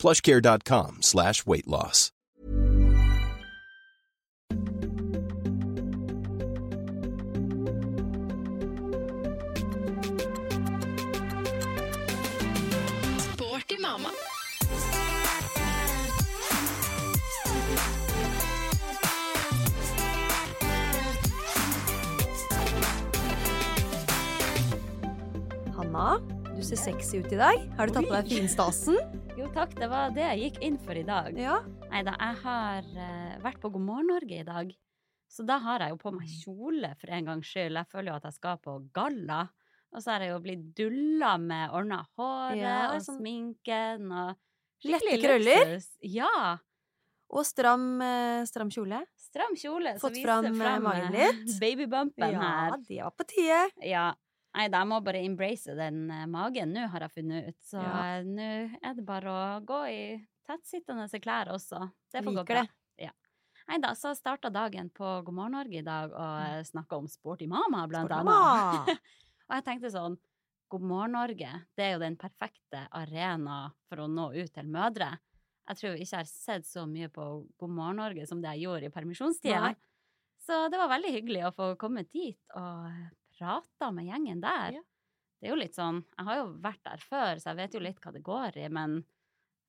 plushcare.com slash weight loss. Sporty mamma. Hanna, du ser sexy ut i dag. Har du tatt på deg finstasen? Jo takk, det var det jeg gikk inn for i dag. Ja. Nei da, jeg har eh, vært på God morgen Norge i dag. Så da har jeg jo på meg kjole for en gangs skyld. Jeg føler jo at jeg skal på galla. Og så har jeg jo blitt dulla med ordna håret Ja, og sånn- sminken og Lette krøller. Ja. Og stram, eh, stram kjole. Stram kjole. Fått fram, eh, magen litt. Babybumpen Ja, her. det var på tide. Ja. Nei, da, jeg må bare embrace den eh, magen nå, har jeg funnet ut. Så Ja. eh, nå er det bare å gå i tettsittende klær også. Det får gå bra. det. Ja. Nei da, så starta dagen på God morgen Norge i dag og mm. snakka om Sporty mama, blant Sporty annet. og jeg tenkte sånn God morgen Norge, det er jo den perfekte arena for å nå ut til mødre. Jeg tror ikke jeg har sett så mye på God morgen Norge som det jeg gjorde i permisjonstida. Så det var veldig hyggelig å få komme dit og prata med gjengen der. Ja. Det er jo litt sånn Jeg har jo vært der før, så jeg vet jo litt hva det går i, men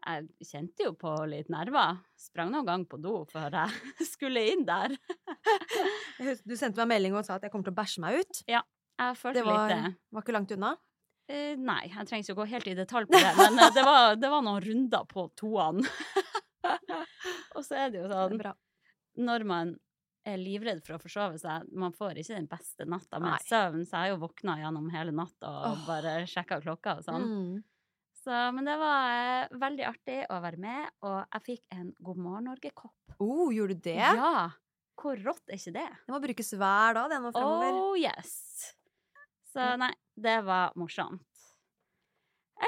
jeg kjente jo på litt nerver. Sprang noen gang på do før jeg skulle inn der. Du sendte meg en melding og sa at jeg kommer til å bæsje meg ut. Ja, Jeg følte Det var, litt det. var ikke langt unna. Eh, nei, jeg trenger ikke å gå helt i detalj på det, men eh, det var, det var noen runder på toene. og så er det jo sånn det når man er livredd for å forsove seg, man får ikke den beste natta med Nei. søvn, så jeg har jo våkna gjennom hele natta og oh. bare sjekka klokka og sånn. Mm. Så, men det var eh, veldig artig å være med, og jeg fikk en God morgen Norge-kopp. Oh, gjorde du det? Ja! Hvor rått er ikke det? Det må brukes hver dag, det nå fremover. Oh yes! Så nei, det var morsomt.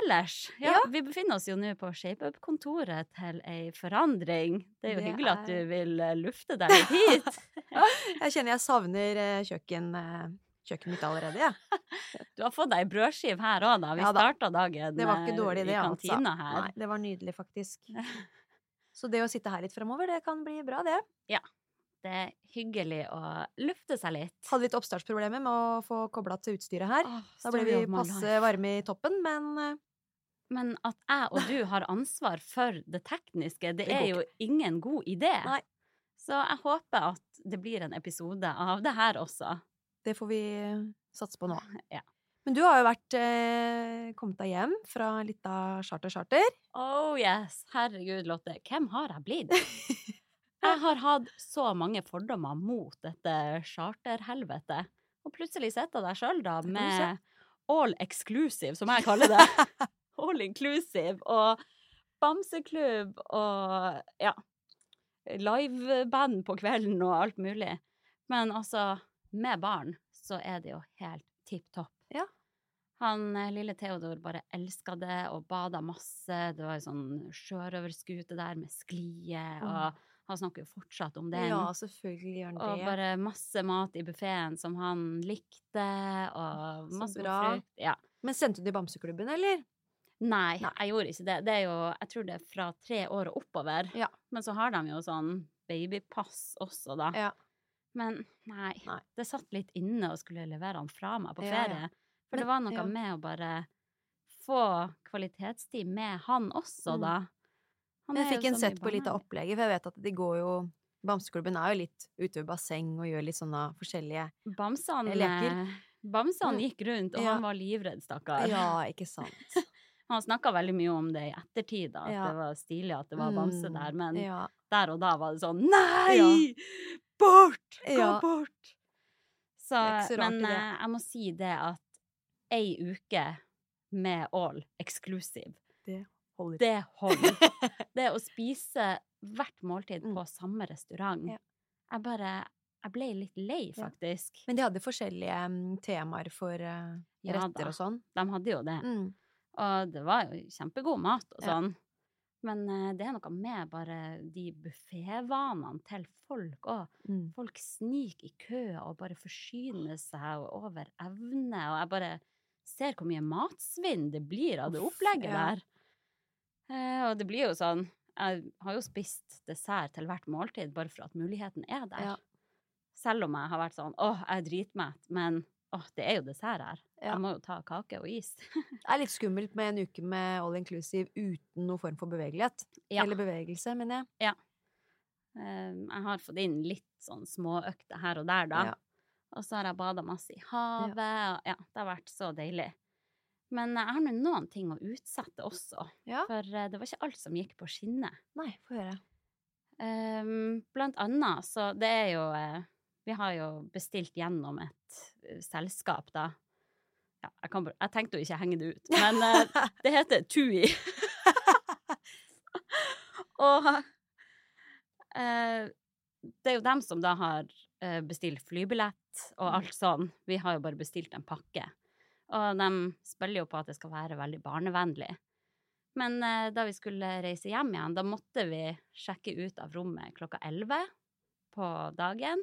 Ellers, ja, Ja. vi befinner oss jo nå på ShapeUp-kontoret til ei forandring. Det er jo Det hyggelig at du er- vil eh, lufte deg litt hit. Jeg kjenner jeg savner eh, kjøkken, eh, kjøkkenet mitt allerede, jeg. Du har fått deg ei brødskive her òg, da. Vi Ja da. starta dagen Det var ikke dårlig, det, i altså. kantina her. Nei, det var nydelig, faktisk. Så det å sitte her litt fremover, det kan bli bra, det. Det er hyggelig å lufte seg litt. Hadde litt oppstartsproblemer med å få kobla til utstyret her. Åh, Da ble vi passe varme i toppen, men eh, Men at jeg og du har ansvar for det tekniske, det, Det er jo ingen god idé. Nei. Så jeg håper at det blir en episode av det her også. det får vi eh, satse på nå. Ja. Men du har jo vært eh, kommet deg hjem fra litt av charter-charter. Oh yes, herregud Lotte, hvem har jeg blitt? Jeg har hatt så mange fordommer mot dette charterhelvetet, og plutselig sitter jeg der sjøl da med all exclusive, som jeg kaller det. all inclusive og bamseklubb og ja, liveband på kvelden og alt mulig. Men altså, med barn så er det jo helt tipp topp. Ja. Han eh, lille Theodor bare elska det og bada masse. Det var ei sånn sjørøverskute der med sklie, og han snakker jo fortsatt om den. Ja, selvfølgelig gjør han og bare masse mat i buffeen som han likte, og Så masse bra. frukt. Ja. Men sendte du i bamseklubben, eller? Nei, Nei. jeg gjorde ikke det. Det er jo, jeg tror det er fra tre år og oppover. Ja. Men så har de jo sånn babypass også, da. Ja. Men nei, Nei. det satt litt inne å skulle levere han fra meg på Ja, ja. ferie. For Men- det var noe ja. med å bare få kvalitetstid med han også, Mm. da. Jeg fikk en sett på litt av opplegget, for jeg vet at de går jo Bamseklubben er jo litt ute ved basseng og gjør litt sånne forskjellige Bamsene, leker. Mm. gikk rundt, og Ja. han var livredd, stakkar. Ja, ikke sant. Han snakka veldig mye om det i ettertid, da, at Ja. det var stilig at det var bamse Mm, der, men Ja. der og da var det sånn Nei! Bort! Gå bort! Så, Det så men det. eh, jeg må si det at ei uke med all exclusive, Holder. det holder. det å spise hvert måltid Mm. på samme restaurant. Ja. Jeg bare Jeg ble litt lei, Ja. faktisk. Men de hadde forskjellige mm, temaer for eh, Ja retter da. og sånn. De hadde jo det. Mm. Og det var jo kjempegod mat og Ja. sånn. Men eh, det er noe med bare de buffévanene til folk òg. Mm. Folk sniker i kø og bare forsyner seg over evne, og jeg bare ser hvor mye matsvinn det blir av det opplegget ja. der. Eh, og det blir jo sånn Jeg har jo spist dessert til hvert måltid bare for at muligheten er der. Ja. Selv om jeg har vært sånn åh, jeg er dritmett, men åh, det er jo dessert her. Ja. Jeg må jo ta kake og is. Det er litt skummelt med en uke med all inclusive uten noen form for bevegelighet. Ja. Eller bevegelse, mener jeg. Eh, jeg har fått inn litt sånn småøkter her og der, da. Ja. Og så har jeg bada masse i havet. Og ja, det har vært så deilig. Men jeg har nå noen ting å utsette også. Ja. For eh, det var ikke alt som gikk på skinner. Nei, få høre. Um, blant annet, så det er jo eh, Vi har jo bestilt gjennom et eh, selskap, da. Ja, jeg, kan, jeg tenkte jo ikke henge det ut, men det heter TUI. Og uh, det er jo dem som da har bestilt flybillett og alt sånn. Vi har jo bare bestilt en pakke. Og de spiller jo på at det skal være veldig barnevennlig. Men eh, da vi skulle reise hjem igjen, da måtte vi sjekke ut av rommet klokka 11 på dagen.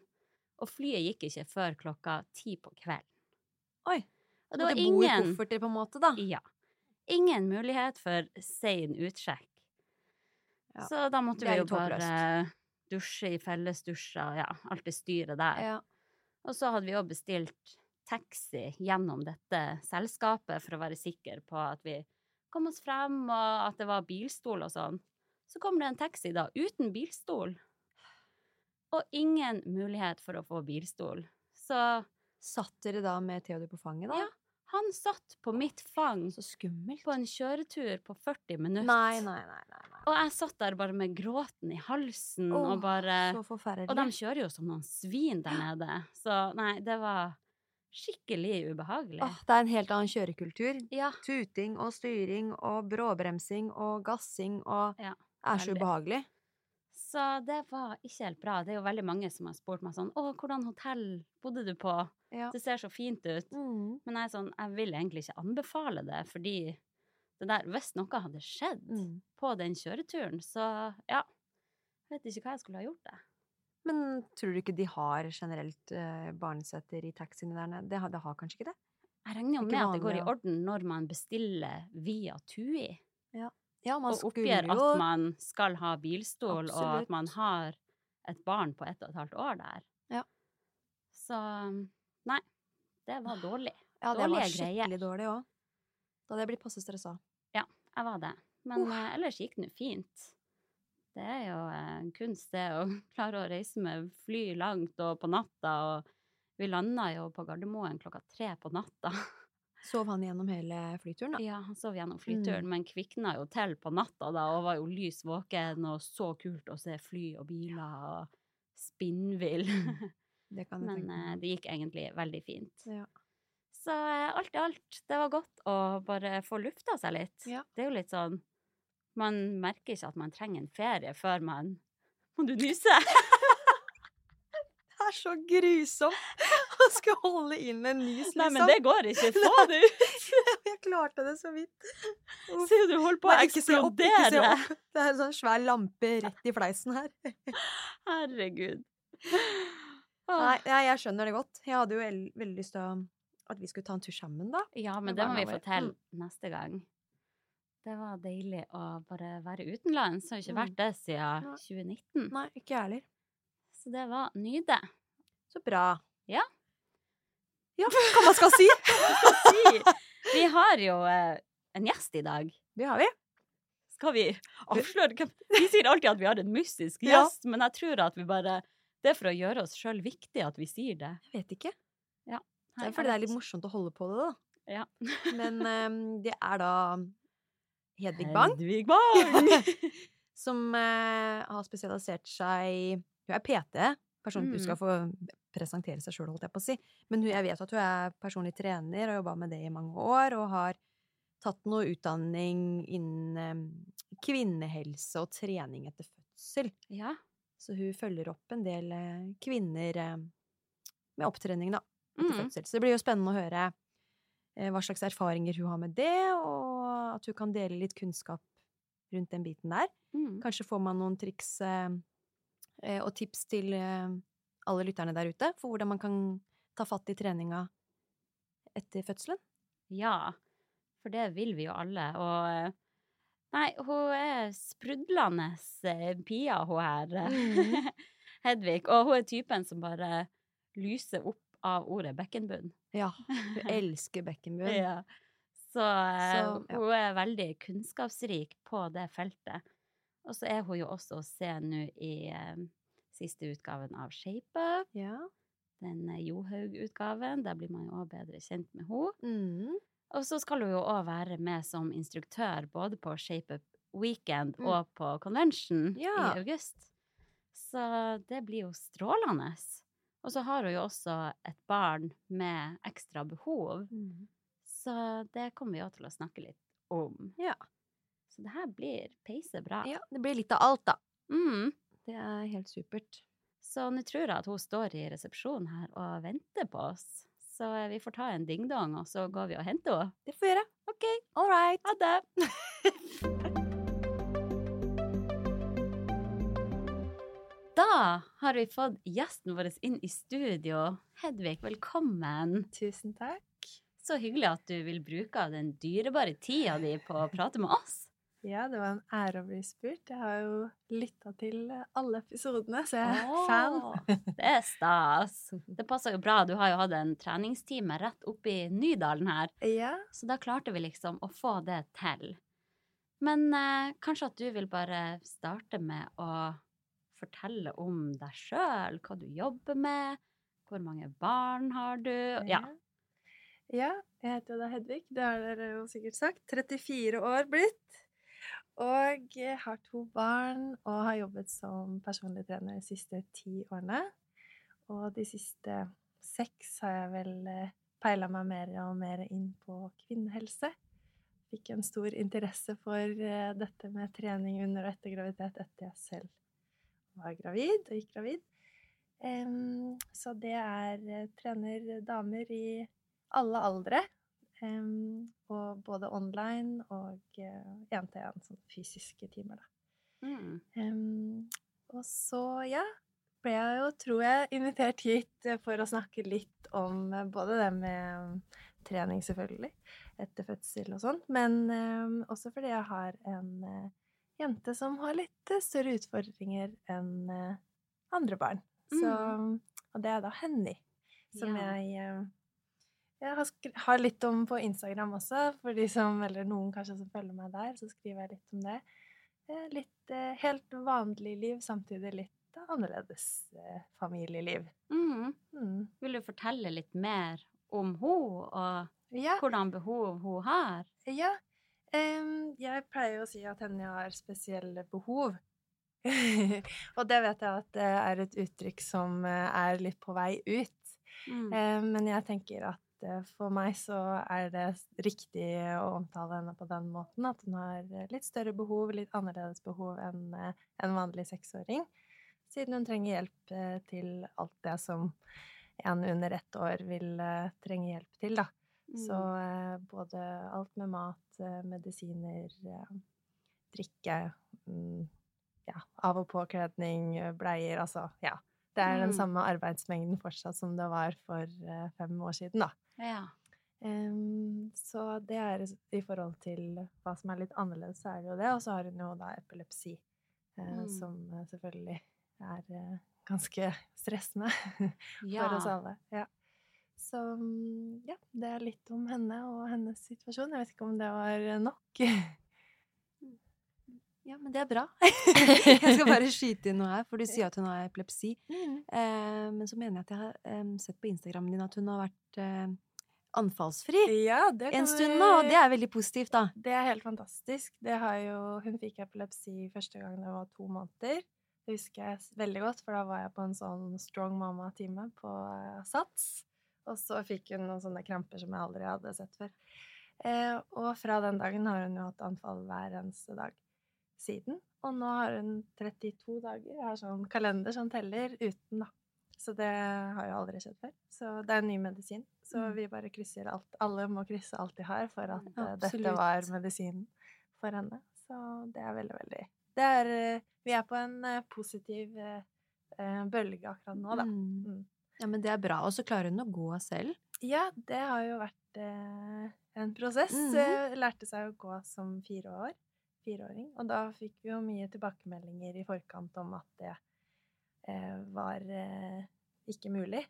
Og flyet gikk ikke før klokka 10 på kvelden. Oi. Og Det det var bo i ingen kofferter, på en måte, da. Ja. Ingen mulighet for sein utsjekk. Ja. Så da måtte vi jo bare dusje i fellesdusjer, ja, alt det styret der. Ja. Og så hadde vi jo bestilt taxi gjennom dette selskapet for å være sikker på at vi kom oss frem, og at det var bilstol og sånn. Så kommer det en taxi da, uten bilstol. Og ingen mulighet for å få bilstol. Så Satt dere da med Theodor på fanget, da? Ja. han satt på mitt fang Så skummelt. på en kjøretur på 40 minutter. Nei, nei, nei. nei, nei. Og jeg satt der bare med gråten i halsen oh, og bare Så forferdelig. Og de kjører jo som noen svin der nede. Så nei, det var skikkelig ubehagelig. Åh, det er en helt annen kjørekultur. Ja. Tuting og styring og bråbremsing og gassing og Ja, er så ubehagelig. Så det var ikke helt bra. Det er jo veldig mange som har spurt meg sånn Å, hvordan hotell bodde du på? Ja. Det ser så fint ut. Mm. Men jeg er sånn, jeg vil egentlig ikke anbefale det, fordi det der Hvis noe hadde skjedd Mm. på den kjøreturen, så ja. Jeg vet ikke hva jeg skulle ha gjort det. Men tror du ikke de har generelt uh, barnesetter i taxiene der nede? Det det har kanskje ikke det? Jeg regner jo med at det går i orden når man bestiller via TUI. Ja, man og oppgir at man skal ha bilstol, og at man har et barn på ett og et halvt år der. Ja. Så nei, det var dårlig. Ja, det var skikkelig greier. dårlig òg. Da hadde jeg blitt passe stressa. Jeg var det. Men eh, ellers gikk det nå fint. Det er jo eh, en kunst, det å klare å reise med fly langt og på natta, og vi landa jo på Gardermoen klokka tre på natta. Sov han gjennom hele flyturen, da? Ja, han sov gjennom flyturen, Mm. men kvikna jo til på natta da, og var jo lys våken, og så kult å se fly og biler og spinnvill. Det kan jeg Men tenke eh, det gikk egentlig veldig fint. Ja. Så eh, alt i alt, det var godt å bare få lufta seg litt. Ja. Det er jo litt sånn Man merker ikke at man trenger en ferie før man Må du nyse? Det er så grusomt å skulle holde inn en nys, liksom. Nei, men det går ikke. Få det ut! Jeg klarte det så vidt. Se, du holder på å eksplodere. Det er en sånn svær lampe rett i fleisen her. Herregud. Nei, jeg, jeg skjønner det godt. Jeg hadde jo veldig lyst til at vi skulle ta en tur sammen, da. Ja, men det må vi få til Mm. neste gang. Det var deilig å bare være utenlands. Har ikke Mm. vært det siden Nei. 2019. Nei, ikke jeg heller. Så det var nyde. Så bra. Ja. Ja, hva man skal si. Si, Vi har jo eh, en gjest i dag. Det har vi. Skal vi avsløre hvem Vi sier alltid at vi har en mystisk Ja. gjest, men jeg tror at vi bare Det er for å gjøre oss sjøl viktig at vi sier det. Jeg vet ikke. Det er fordi det er litt morsomt å holde på det, da. Ja. Men um, det er da Hedvig Bang, Hedvig Bang! som eh, har spesialisert seg Hun er PT. Person, Hun skal Mm. få presentere seg sjøl, holdt jeg på å si. Men hun, jeg vet at hun er personlig trener og har jobba med det i mange år. Og har tatt noe utdanning innen em, kvinnehelse og trening etter fødsel fødsel. Ja. Så hun følger opp en del eh, kvinner eh, med opptrening, da, etter Mm. fødsel. Så det blir jo spennende å høre eh, hva slags erfaringer hun har med det, og at hun kan dele litt kunnskap rundt den biten der. Mm. Kanskje får man noen triks eh, eh, og tips til eh, alle lytterne der ute for hvordan man kan ta fatt i treninga etter fødselen. Ja, for det vil vi jo alle. Og eh, nei, hun er sprudlende eh, Pia, hun her. Mm. Hedvig. Og hun er typen som bare lyser opp av ordet bekkenbunn. Ja, hun elsker bekkenbunn. Ja. Så, eh, Så, ja. hun er veldig kunnskapsrik på det feltet. Og så er hun jo også å se nå i eh, siste utgaven av Shape Up, Ja. den eh, Johaug-utgaven. Der blir man jo også bedre kjent med henne. Mm. Og så skal hun jo òg være med som instruktør både på Shape Up Weekend Mm. og på Convention Ja. i august. Så det blir jo strålende. Og så har hun jo også et barn med ekstra behov, Mm. Så det kommer vi òg til å snakke litt om. Ja. Så det her blir peise bra. ja. Det blir litt av alt, da. Mm. Det er helt supert. Så nå tror jeg at hun står i resepsjonen her og venter på oss. Så vi får ta en dingdong, og så går vi og henter henne. Det får vi gjøre. OK, All right. ha det! Da har vi fått gjesten vår inn i studio. Hedvig, velkommen. Tusen takk. Så hyggelig at du vil bruke av den dyrebare tida di på å prate med oss. Ja, det var en ære å bli spurt. Jeg har jo lytta til alle episodene, så jeg er oh, fan. Det er stas. Det passer jo bra. Du har jo hatt en treningstime rett oppe i Nydalen her, Ja, så da klarte vi liksom å få det til. Men eh, kanskje at du vil bare starte med å fortelle om deg sjøl, hva du jobber med, hvor mange barn har du? Ja. Ja, jeg heter jo da Hedvig. Det har dere jo sikkert sagt. 34 år blitt. Og har to barn og har jobbet som personlig trener de siste ti årene. Og de siste seks har jeg vel peila meg mer og mer inn på kvinnehelse. Fikk en stor interesse for eh, dette med trening under og etter graviditet etter jeg selv var gravid og gikk gravid. Så det er eh, trener damer i alle aldre. Um, og både online og én-til-én, sånn fysiske timer, da. Mm. Um, og så, ja, ble jeg jo, tror jeg, invitert hit eh, for å snakke litt om eh, både det med trening, selvfølgelig, etter fødsel og sånt, men um, også fordi jeg har en uh, jente som har litt eh, større utfordringer enn eh, andre barn. Så, og det er da Henny, som Ja. jeg eh, jeg har, har litt om på Instagram også, for de som, eller noen kanskje som følger meg der, så skriver jeg litt om det. Eh, Litt eh, helt vanlig liv, samtidig litt annerledes eh, familieliv. Mm. Mm. Vil du fortelle litt mer om henne, og Ja, hvordan behov hun har? ja. Jeg pleier å si at henne har spesielle behov. Og det vet jeg at det er et uttrykk som er litt på vei ut. Mm. Men jeg tenker at for meg så er det riktig å omtale henne på den måten. At hun har eh, litt større behov, litt annerledes behov enn eh, en vanlig seksåring. Siden hun trenger hjelp eh, til alt det som en under ett år vil eh, trenge hjelp til, da. Så Mm. eh, både alt med mat, eh, medisiner, eh, drikke, mm, ja, av- og påkledning, eh, bleier, altså, ja. Det er den Mm. samme arbeidsmengden fortsatt som det var for eh, fem år siden, da. Ja. Um, så det er i forhold til hva som er litt annerledes, så er det jo det. Og så har hun jo da epilepsi, Mm. som eh, selvfølgelig er uh, ganske stressende ja. for oss alle. Ja. Så mm, ja, det er litt om henne og hennes situasjon. Jeg vet ikke om det var nok. Ja, men det er bra. jeg skal bare skyte inn noe her, for du sier at hun har epilepsi. Eh, men så mener jeg at jeg har em, sett på Instagrammen din at hun har vært anfallsfri Ja, det en stund nå, og det er veldig positivt, da. Det er helt fantastisk. Det har jo, hun fikk epilepsi første gang det var to måneder. Det husker jeg veldig godt, for da var jeg på en sånn Strong Mama-time på eh, Sats. Og så fikk hun noen sånne kramper som jeg aldri hadde sett før. Eh, og fra den dagen har hun jo hatt anfall hver eneste dag. siden. Og nå har hun 32 dager. Jeg har sånn kalender som teller uten, da. Så det har jo aldri skjedd før. Så det er en ny medisin. Så Mm. vi bare krysser alt. Alle må krysse alt de har for at uh, dette var medisinen for henne. Så det er veldig, veldig det er, eh, Vi er på en eh, positiv bølge akkurat nå, da. Mm. Mm. Ja, men det er bra. Og så klarer hun å gå selv. Ja, det har jo vært eh, en prosess. Mm Eh, Lærte seg å gå som fire år, fireåring. Og da fikk vi jo mye tilbakemeldinger i forkant om at det var eh, ikke mulig.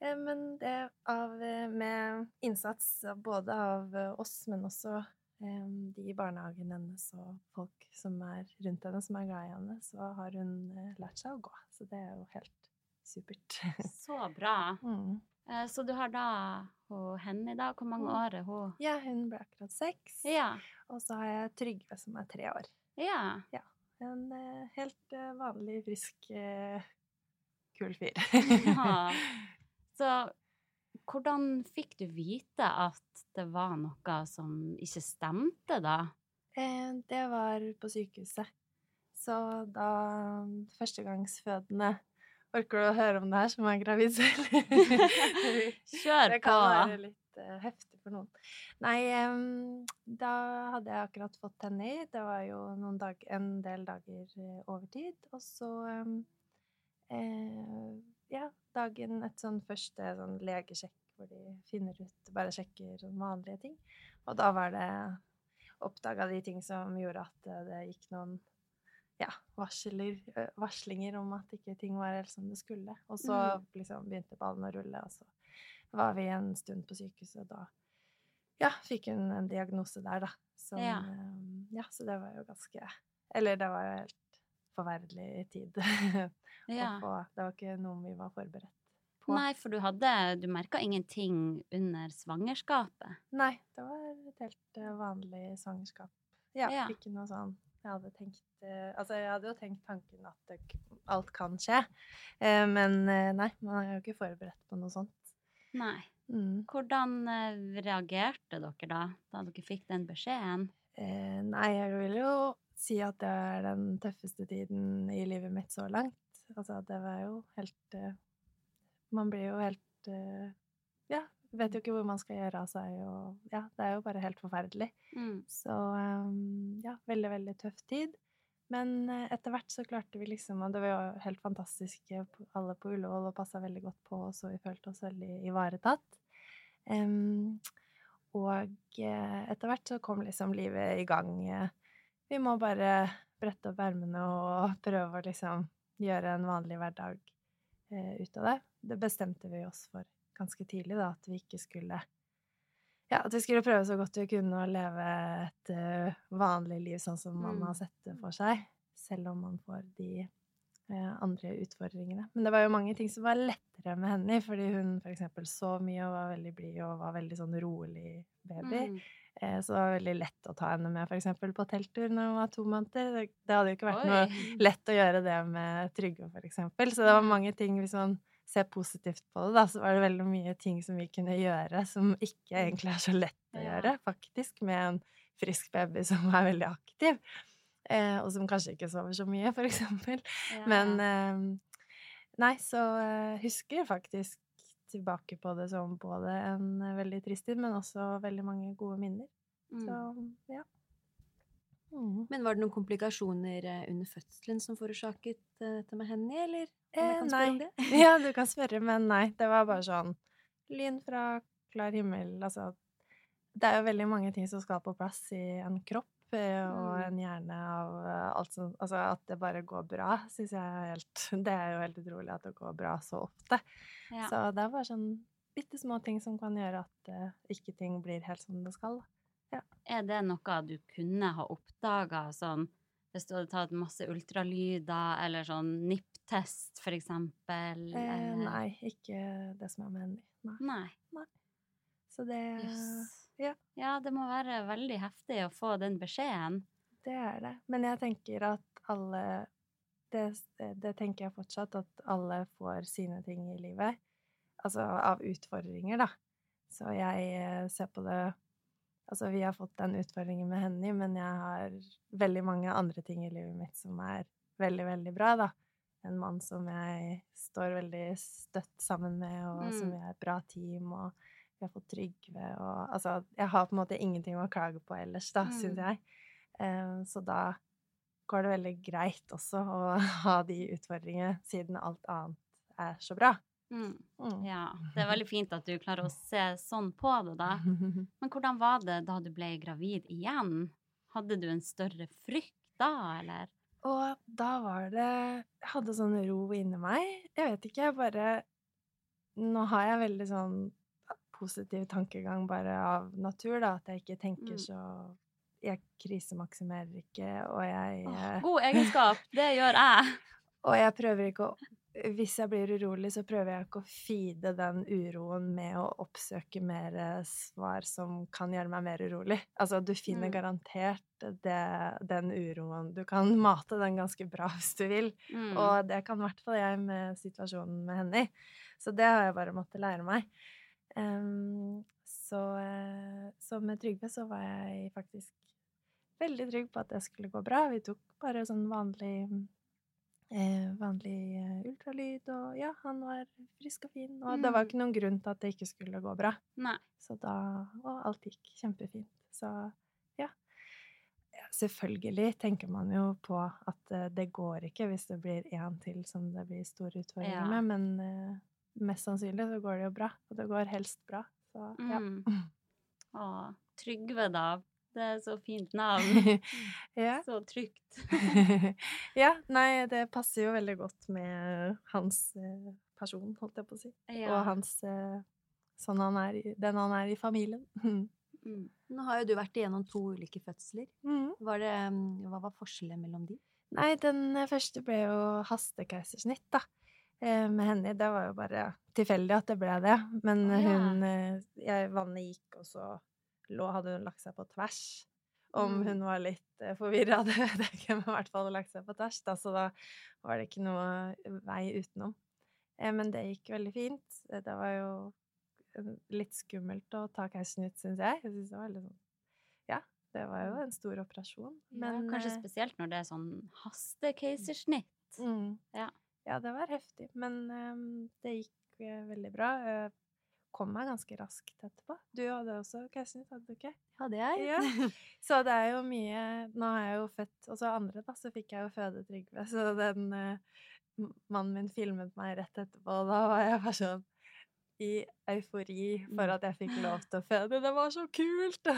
Eh, men det av, eh, med innsats både av eh, oss, men også eh, de i barnehagen hennes og folk som er rundt henne, som er glad i henne, så har hun eh, lært seg å gå. Så det er jo helt supert. Så bra. mm. Eh, Så du har da hun i dag, Hvor mange Mm. år er hun? Ja, hun ble akkurat seks. Ja. Og så har jeg Trygve som er tre år. Ja. Ja. En eh, helt eh, vanlig, frisk, eh, kul fyr. Ja. Så hvordan fikk du vite at det var noe som ikke stemte, da? Det var på sykehuset. Så da førstegangsfødende Orker du å høre om det her som er gravid selv? Kjør det kan være litt heftig for noen. Nei, da hadde jeg akkurat fått henne i. Det var jo dag, en del dager eh, overtid. Og så eh, Ja, dagen et sånn første sånn legesjekk hvor de finner ut Bare sjekker sånn vanlige ting. Og da var det Oppdaga de ting som gjorde at det gikk noen ja, varsler, varslinger om at ikke ting var helt som det skulle. Og så Mm. liksom begynte ballen å rulle, og så var vi en stund på sykehuset, og da ja, fikk hun en diagnose der, da. Som, Ja. eh, ja, så det var jo ganske Eller det var jo helt forferdelig tid Ja. å få. Det var ikke noe vi var forberedt på. Nei, for du hadde Du merka ingenting under svangerskapet? Nei, det var et helt eh, vanlig svangerskap. Ja, Ja. ikke noe sånn Jeg hadde tenkt eh, Altså, jeg hadde jo tenkt tanken at det, alt kan skje, men nei, man er jo ikke forberedt på noe sånt. Nei. Mm. Hvordan eh, reagerte dere da, da dere fikk den beskjeden? Eh, nei, jeg vil jo si at det er den tøffeste tiden i livet mitt så langt. Altså, det var jo helt uh, Man blir jo helt uh, Ja, vet jo ikke hvor man skal gjøre av seg, og ja, det er jo bare helt forferdelig. Mm. Så um, ja, veldig, veldig tøff tid. Men eh, etter hvert så klarte vi liksom Og det var jo helt fantastisk, alle på Ullevål og passa veldig godt på oss, og vi følte oss veldig ivaretatt. Um, og eh, etter hvert så kom liksom livet i gang. eh. Vi må bare brette opp ermene og prøve å liksom gjøre en vanlig hverdag eh, ut av det. Det bestemte vi oss for ganske tidlig, da, at vi ikke skulle ja, at vi skulle prøve så godt vi kunne å leve et eh, vanlig liv sånn som man Mm. har sett det for seg, selv om man får de eh, andre utfordringene. Men det var jo mange ting som var lettere med henne, fordi hun for eksempel så mye og var veldig blid og var veldig sånn rolig baby. Mm. Eh, så det var veldig lett å ta henne med for eksempel på telttur når hun var to måneder. Det, hadde jo ikke vært noe lett å gjøre det med Trygve, for eksempel. Så det var mange ting Hvis man ser positivt på det, da, så var det veldig mye ting som vi kunne gjøre som ikke egentlig er så lett å gjøre, faktisk, med en frisk baby som er veldig aktiv. Eh, og som kanskje ikke sover så mye, for eksempel. Ja. Men eh, Nei, så eh, husker faktisk tilbake på det som både en eh, veldig trist tid, men også veldig mange gode minner. Mm. Så ja. Mm. Men var det noen komplikasjoner eh, under fødselen som forårsaket eh, dette med henne, eller? Eh, nei. Ja, du kan spørre, men nei. Det var bare sånn lyn fra klar himmel. Altså, det er jo veldig mange ting som skal på plass i en kropp eh, og Mm. en hjerne av alt som Altså at det bare går bra, syns jeg er helt Det er jo helt utrolig at det går bra så ofte. Ja. Så det er bare sånn bitte små ting som kan gjøre at uh, ikke ting blir helt som det skal. Er det noe du kunne ha oppdaga sånn hvis du hadde tatt masse ultralyder, eller sånn NIPT-test, for eksempel? Eh, nei, ikke det som er med henne. Nei. Nei. Så det yes. ja. Ja, det må være veldig heftig å få den beskjeden. Det er det. Men jeg tenker at alle det, det tenker jeg fortsatt, at alle får sine ting i livet. Altså av utfordringer, da. Så jeg eh, ser på det Altså, vi har fått den utfordringen med Henny, men jeg har veldig mange andre ting i livet mitt som er veldig, veldig bra, da. En mann som jeg står veldig støtt sammen med, og som Mm. vi er et bra team, og vi har fått Trygve, og altså Jeg har på en måte ingenting å klage på ellers, da, Mm. syns jeg. Eh, så da går det veldig greit også å ha de utfordringene, siden alt annet er så bra. Mm. Mm. Ja, det er veldig fint at du klarer å se sånn på det, da. Men hvordan var det da du ble gravid igjen? Hadde du en større frykt da, eller? Og da var det Jeg hadde sånn ro inni meg. Jeg vet ikke, jeg bare Nå har jeg veldig sånn positiv tankegang bare av natur, da. At jeg ikke tenker Mm. så Jeg krisemaksimerer ikke, og jeg eh, god egenskap, det gjør jeg. Og jeg prøver ikke å Hvis jeg blir urolig, så prøver jeg ikke å feede den uroen med å oppsøke mer eh, svar som kan gjøre meg mer urolig. Altså, du finner Mm. garantert det, den uroen Du kan mate den ganske bra hvis du vil. Mm. Og det kan i hvert fall jeg med situasjonen med henne i. Så det har jeg bare måttet lære meg. Um, så, eh, så med Trygve så var jeg faktisk veldig trygg på at det skulle gå bra. Vi tok bare sånn vanlig vanlig eh, ultralyd, og ja, han var frisk og fin. Og det var Mm. ikke noen grunn til at det ikke skulle gå bra. Nei. Så da Og alt gikk kjempefint. Så ja. Ja, Selvfølgelig tenker man jo på at eh, det går ikke hvis det blir én til som det blir store utfordringer Ja. med, men eh, mest sannsynlig så går det jo bra. Og det går helst bra. Så ja. Mm. Å, Trygve, da. Det er så fint navn. ja. Så trygt. ja. Nei, det passer jo veldig godt med hans eh, person, holdt jeg på å si. Ja. Og hans eh, Sånn han er den han er i familien. Mm. Nå har jo du vært igjennom to ulike fødsler. Mm. Var det, mm, hva var forskjellen mellom de? Nei, den eh, første ble jo hastekeisersnitt, da. Eh, med Henny. Det var jo bare tilfeldig at det ble det. Men ja. hun jeg, Vannet gikk, og så hadde hun lagt seg på tvers. Om Mm. hun var litt eh, forvirra, det vet jeg ikke, men i hvert fall lagt seg på tvers. Da, så da var det ikke noe vei utenom. Eh, men det gikk veldig fint. Eh, Det var jo litt skummelt å ta keisersnitt, syns jeg. Jeg synes det var litt sånn Ja, det var jo en stor operasjon. Men ja, kanskje spesielt når det er sånn hastekeisersnitt. Mm. Ja. Ja, det var heftig, men um, det gikk veldig bra. Kom meg ganske raskt etterpå. Du hadde også keisersnitt, hadde du ikke? Hadde jeg? Ja. Så det er jo mye Nå har jeg jo født Og så andre, da, så fikk jeg jo føde Trygve, så den eh, Mannen min filmet meg rett etterpå, og da var jeg bare sånn i eufori for at jeg fikk lov til å føde. Det var så kult!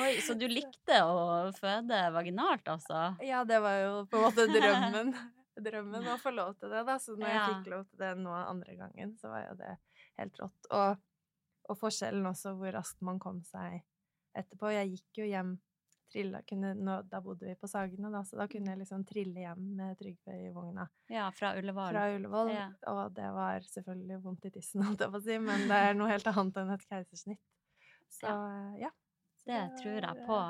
Oi, så du likte å føde vaginalt, altså? Ja, det var jo på en måte drømmen. Drømmen å få lov til det, da. Så når Ja. jeg fikk lov til det nå andre gangen, så var jo det helt rått. Og, og forskjellen også, hvor raskt man kom seg etterpå. Jeg gikk jo hjem trilla, kunne, nå, Da bodde vi på Sagene, da, så da kunne jeg liksom trille hjem med Trygve i vogna Ja, fra Ullevål. fra Ullevål. Ja. Og det var selvfølgelig vondt i tissen, holdt jeg på å si, men det er noe helt annet enn et keisersnitt. Så ja. Så Det det tror jeg på.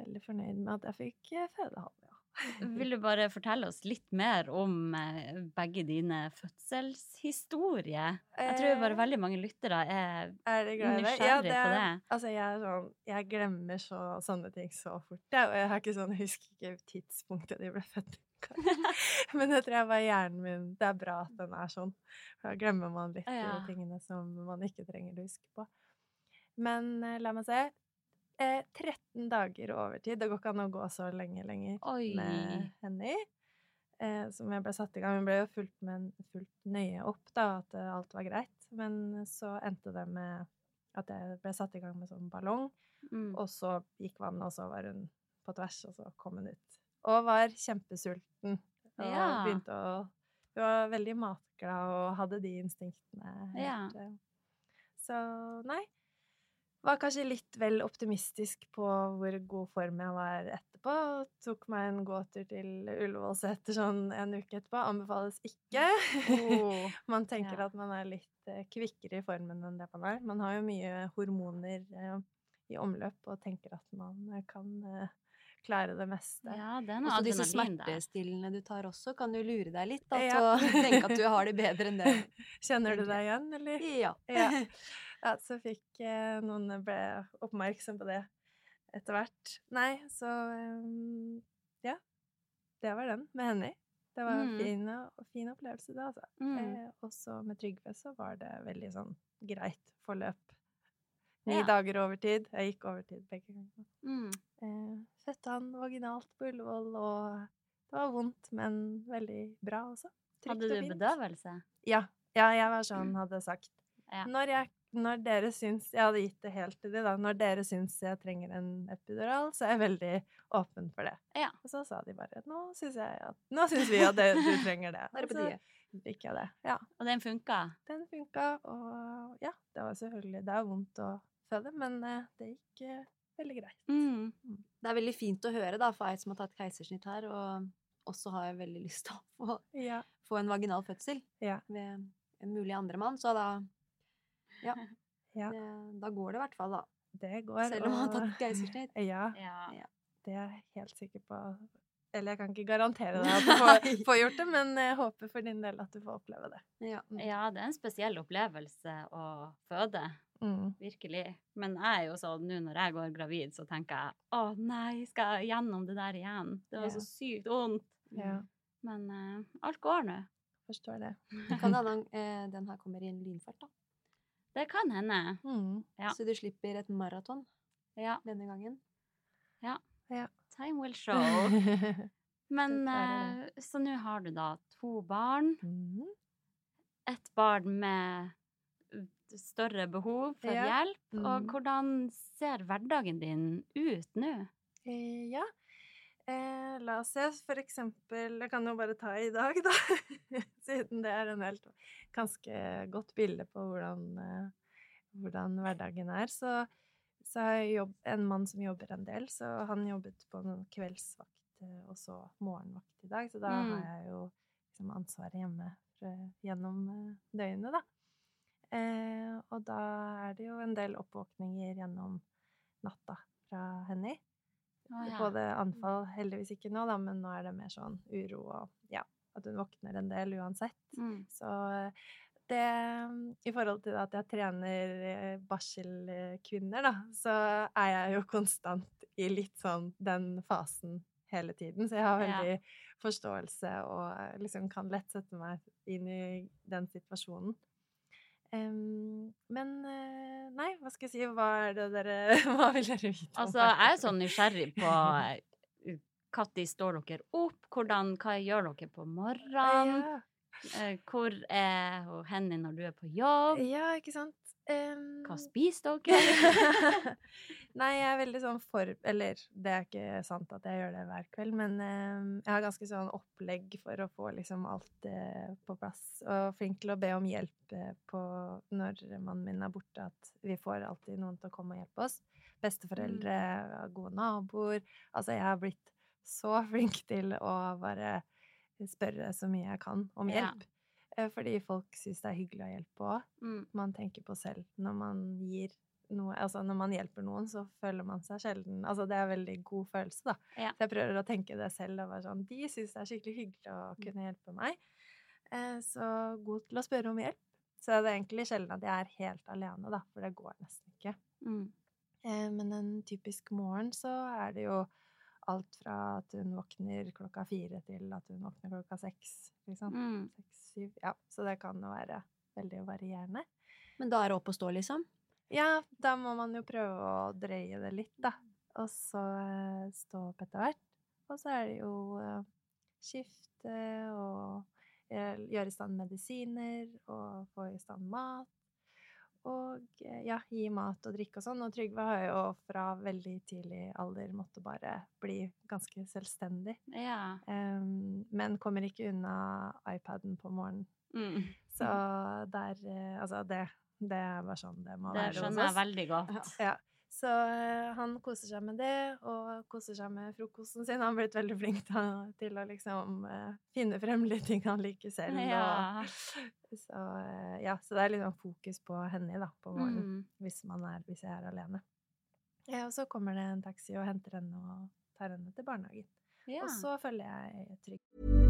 Veldig fornøyd med at jeg fikk eh, føde ja. Vil du bare fortelle oss litt mer om eh, begge dine fødselshistorier? Jeg tror bare Eh, veldig mange lyttere er Er dere glad i det? nysgjerrig det på det. Altså, jeg er sånn Jeg glemmer så, sånne ting så fort, jeg. Og jeg har ikke sånn husker ikke tidspunktet de ble født. Men jeg tror jeg bare hjernen min Det er bra at den er sånn. Da glemmer man litt Ja. de tingene som man ikke trenger å huske på. Men eh, la meg se. Eh, 13 dager overtid. Det går ikke an å gå så lenge lenger Oi. med Henny. Eh, som jeg ble satt i gang. Hun ble jo fulgt, med, fulgt nøye opp, da, at eh, alt var greit. Men så endte det med at jeg ble satt i gang med sånn ballong. Mm. Og så gikk vannet, og så var hun på tvers, og så kom hun ut. Og var kjempesulten. Og Ja. begynte å Hun var veldig matglad og hadde de instinktene. Helt, ja. Så nei. Var kanskje litt vel optimistisk på hvor god form jeg var etterpå. Tok meg en gåtur til Ullevålseter sånn en uke etterpå. Anbefales ikke. Oh. man tenker Ja. at man er litt eh, kvikkere i formen enn det man er. Man har jo mye hormoner eh, i omløp og tenker at man eh, kan klare det meste. Ja, er noe Også disse smertestillende du tar også, kan jo lure deg litt da, Ja. til å tenke at du har det bedre enn det. Kjenner du deg igjen, eller? Ja. Ja. Ja, så fikk eh, noen ble oppmerksom på det etter hvert. Nei, så um, Ja. Det var den med Henny. Det var en Mm. fin, fin opplevelse, det, altså. Mm. Eh, og så med Trygve så var det veldig sånn greit forløp. Ni Ja. dager overtid. Jeg gikk overtid begge ganger. Mm. Eh, fødte han vaginalt på Ullevål, og det var vondt, men veldig bra også. Trygt Hadde du bedøvelse? Ja. ja, jeg var sånn, hadde sagt. Ja. Når, jeg, når dere syns Jeg hadde gitt det helt til de, da. Når dere syns jeg trenger en epidural, så er jeg veldig åpen for det. Ja. Og så sa de bare Nå syns jeg at Nå syns vi at det, du trenger det. Og så fikk jeg det. Ja. Og den funka? Den funka, og ja, det var selvfølgelig Det er vondt å føde, men eh, det gikk uh, veldig greit. Mm. Det er veldig fint å høre da, for ei som har tatt keisersnitt her, og også har veldig lyst til å få, Ja. få en vaginal fødsel Ja. ved en mulig andre mann, Så da Ja. Ja. Det, da går det i hvert fall, da. Det går. Selv om man har tatt keisersnitt. Ja, Ja. det er jeg helt sikker på. Eller jeg kan ikke garantere deg at du får, får gjort det, men jeg håper for din del at du får oppleve det. Ja. ja, det er en spesiell opplevelse å føde. Mm. Virkelig. Men jeg er jo sånn, nå når jeg går gravid, så tenker jeg å nei, skal jeg gjennom det der igjen? Det var Ja. så sykt vondt. Ja, Men uh, alt går nå. forstår det. Kan hende den, eh, den her kommer i en lynfart, da. Det kan hende. Mm. Ja. Så du slipper et maraton Ja. denne gangen. Ja. Time will show. Men eh, Så nå har du da to barn. Mm. Et barn med større behov for Ja. hjelp. Og Mm. hvordan ser hverdagen din ut nå? Eh, ja. Eh, la oss se, for eksempel Jeg kan jo bare ta i dag, da. Siden det er en helt ganske godt bilde på hvordan, eh, hvordan hverdagen er. Så, så har jeg jobb, en mann som jobber en del, så han jobbet på en kveldsvakt eh, og så morgenvakt i dag. Så da Mm. har jeg jo liksom ansvaret hjemme for, gjennom eh, døgnet, da. Eh, og da er det jo en del oppvåkninger gjennom natta fra Henny. Å, ja. Både anfall, heldigvis ikke nå, da, men nå er det mer sånn uro og ja, at hun våkner en del uansett. Mm. Så det I forhold til at jeg trener eh, barselkvinner, da, så er jeg jo konstant i litt sånn den fasen hele tiden. Så jeg har Ja. veldig forståelse og eh, liksom kan lett sette meg inn i den situasjonen. Em, men eh, nei, hva skal jeg si? Hva er det dere Hva vil dere vite? om Altså, jeg er sånn nysgjerrig på når står dere opp? Hvordan, hva gjør dere på morgenen? Ja. Eh, Hvor er hun Henny når du er på jobb? Ja, ikke sant? Um... Hva spiser dere? Nei, jeg er veldig sånn for Eller det er ikke sant at jeg gjør det hver kveld, men eh, jeg har ganske sånn opplegg for å få liksom alt eh, på plass. Og flink til å be om hjelp eh, på når mannen min er borte, at vi får alltid noen til å komme og hjelpe oss. Besteforeldre, gode naboer. Altså, jeg har blitt så flink til å bare spørre så mye jeg kan om hjelp. Ja. Fordi folk syns det er hyggelig å hjelpe òg Mm. man tenker på selv. Når man gir noe Altså når man hjelper noen, så føler man seg sjelden Altså det er en veldig god følelse, da. Ja. Så jeg prøver å tenke det selv og være sånn De syns det er skikkelig hyggelig å Mm. kunne hjelpe meg. Eh, så god til å spørre om hjelp. Så det er egentlig sjelden at jeg er helt alene, da, for det går nesten ikke. Mm. Eh, men en typisk morgen så er det jo alt fra at hun våkner klokka fire til at hun våkner klokka seks, liksom. Mm. Seks, syv. Ja, så det kan jo være veldig varierende. Men da er det opp å stå, liksom? Ja, da må man jo prøve å drøye det litt, da. Og så eh, stå opp etter hvert. Og så er det jo eh, skifte og eh, gjøre i stand medisiner og få i stand mat. Og ja, gi mat og drikke og sånn. Og Trygve har jo fra veldig tidlig alder måtte bare bli ganske selvstendig. Ja. Um, men kommer ikke unna iPaden på morgenen. Mm. Så der Altså, det, det bare sånn det må Det være hos skjønner jeg veldig godt. Ja. Så eh, han koser seg med det, og koser seg med frokosten sin. Han har blitt veldig flink å- til å liksom eh, finne frem litt ting han liker selv. Ja. Og, så, eh, ja, så det er sånn fokus på henne da, på morgenen, Mm. hvis, man er, hvis jeg er alene. Ja, og så kommer det en taxi og henter henne og tar henne til barnehagen. Og så følger jeg trygg.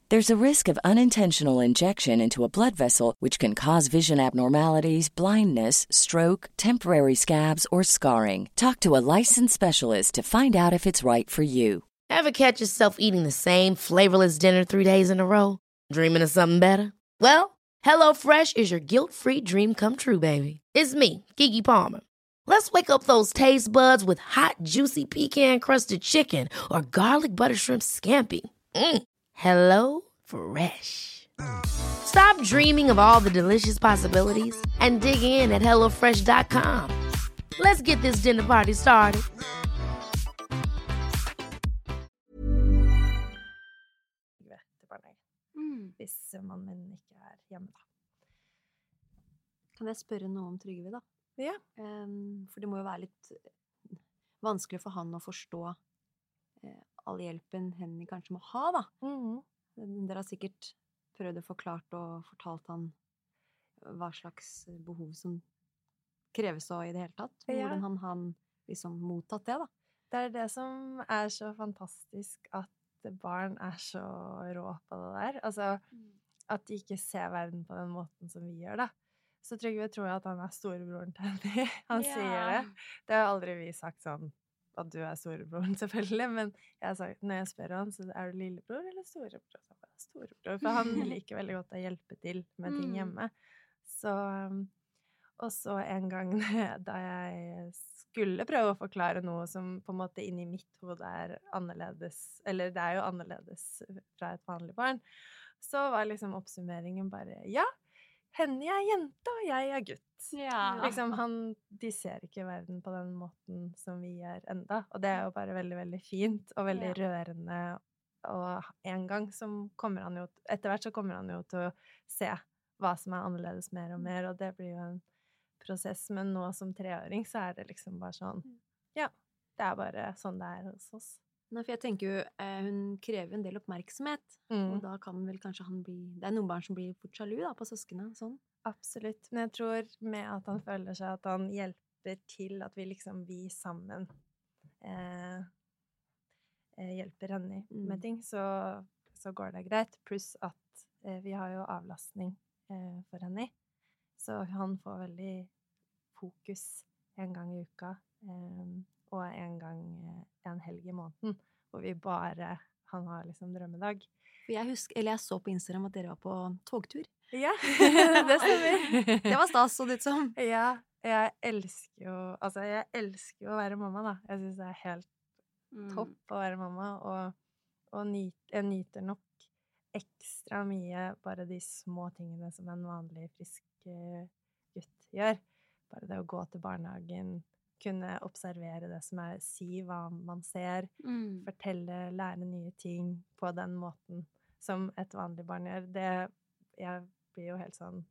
There's a risk of unintentional injection into a blood vessel, which can cause vision abnormalities, blindness, stroke, temporary scabs, or scarring. Talk to a licensed specialist to find out if it's right for you. Ever catch yourself eating the same flavorless dinner three days in a row? Dreaming of something better? Well, HelloFresh is your guilt-free dream come true, baby. It's me, Kiki Palmer. Let's wake up those taste buds with hot, juicy pecan-crusted chicken or garlic butter shrimp scampi. Mm. Hello Fresh. Stop dreaming of all the delicious possibilities and dig in at HelloFresh.com. Let's get this dinner party started. Mm. Hvis man men ikke er hjemme, da. Kan jeg spørre noe om Trygve, da? Ja. For det må jo være litt vanskelig for han å forstå eh, all hjelpen Henny kanskje må ha, da. Mhm. Dere har sikkert prøvd å forklart og fortalt han hva slags behov som kreves og i det hele tatt. Hvordan han har liksom mottatt det, da. Det er det som er så fantastisk, at barn er så rå på det der. Altså, at de ikke ser verden på den måten som vi gjør, da. Så Trygve tror jeg at han er storebroren til Henny. Han sier det. Det har aldri vi sagt sånn at du er storebroren, selvfølgelig, men jeg har sagt, når jeg spør han, så er du lillebror eller storebror? Så bare, storebror, for han liker veldig godt å hjelpe til med ting Mm. hjemme. Så, um, og så en gang da jeg skulle prøve å forklare noe som på en måte inni mitt hode er annerledes, eller det er jo annerledes fra et vanlig barn, så var liksom oppsummeringen bare, ja, Henny er jente, og jeg er gutt. Ja. Liksom, han, de ser ikke verden på den måten som vi gjør enda. Og det er jo bare veldig, veldig fint og veldig Ja. rørende. Og en gang som kommer han jo Etter hvert så kommer han jo til å se hva som er annerledes mer og mer, og det blir jo en prosess. Men nå som treåring så er det liksom bare sånn Ja, det er bare sånn det er hos oss. Nei, for jeg tenker jo, eh, Hun krever en del oppmerksomhet, Mm. og da kan vel kanskje han bli Det er noen barn som blir fort sjalu da, på søsknene. Sånn. Absolutt. Men jeg tror med at han føler seg at han hjelper til, at vi liksom, vi sammen eh, eh, hjelper henne Mm. med ting, så, så går det greit. Pluss at eh, vi har jo avlastning eh, for henne. Så han får veldig fokus en gang i uka, eh, og en gang eh, en helg i måneden, hvor vi bare Han har liksom drømmedag. Jeg, husker, eller jeg så på Instagram at dere var på togtur. Ja, det stemmer. Det var stas, så det ut som. Ja, jeg elsker jo Altså, jeg elsker jo å være mamma, da. Jeg syns det er helt Mm. topp å være mamma, og, og nyt, jeg nyter nok ekstra mye bare de små tingene som en vanlig frisk eh, gutt gjør. Bare det å gå til barnehagen, kunne observere det som er Si hva man ser, Mm. fortelle, lære nye ting på den måten som et vanlig barn gjør. Det Jeg blir jo helt sånn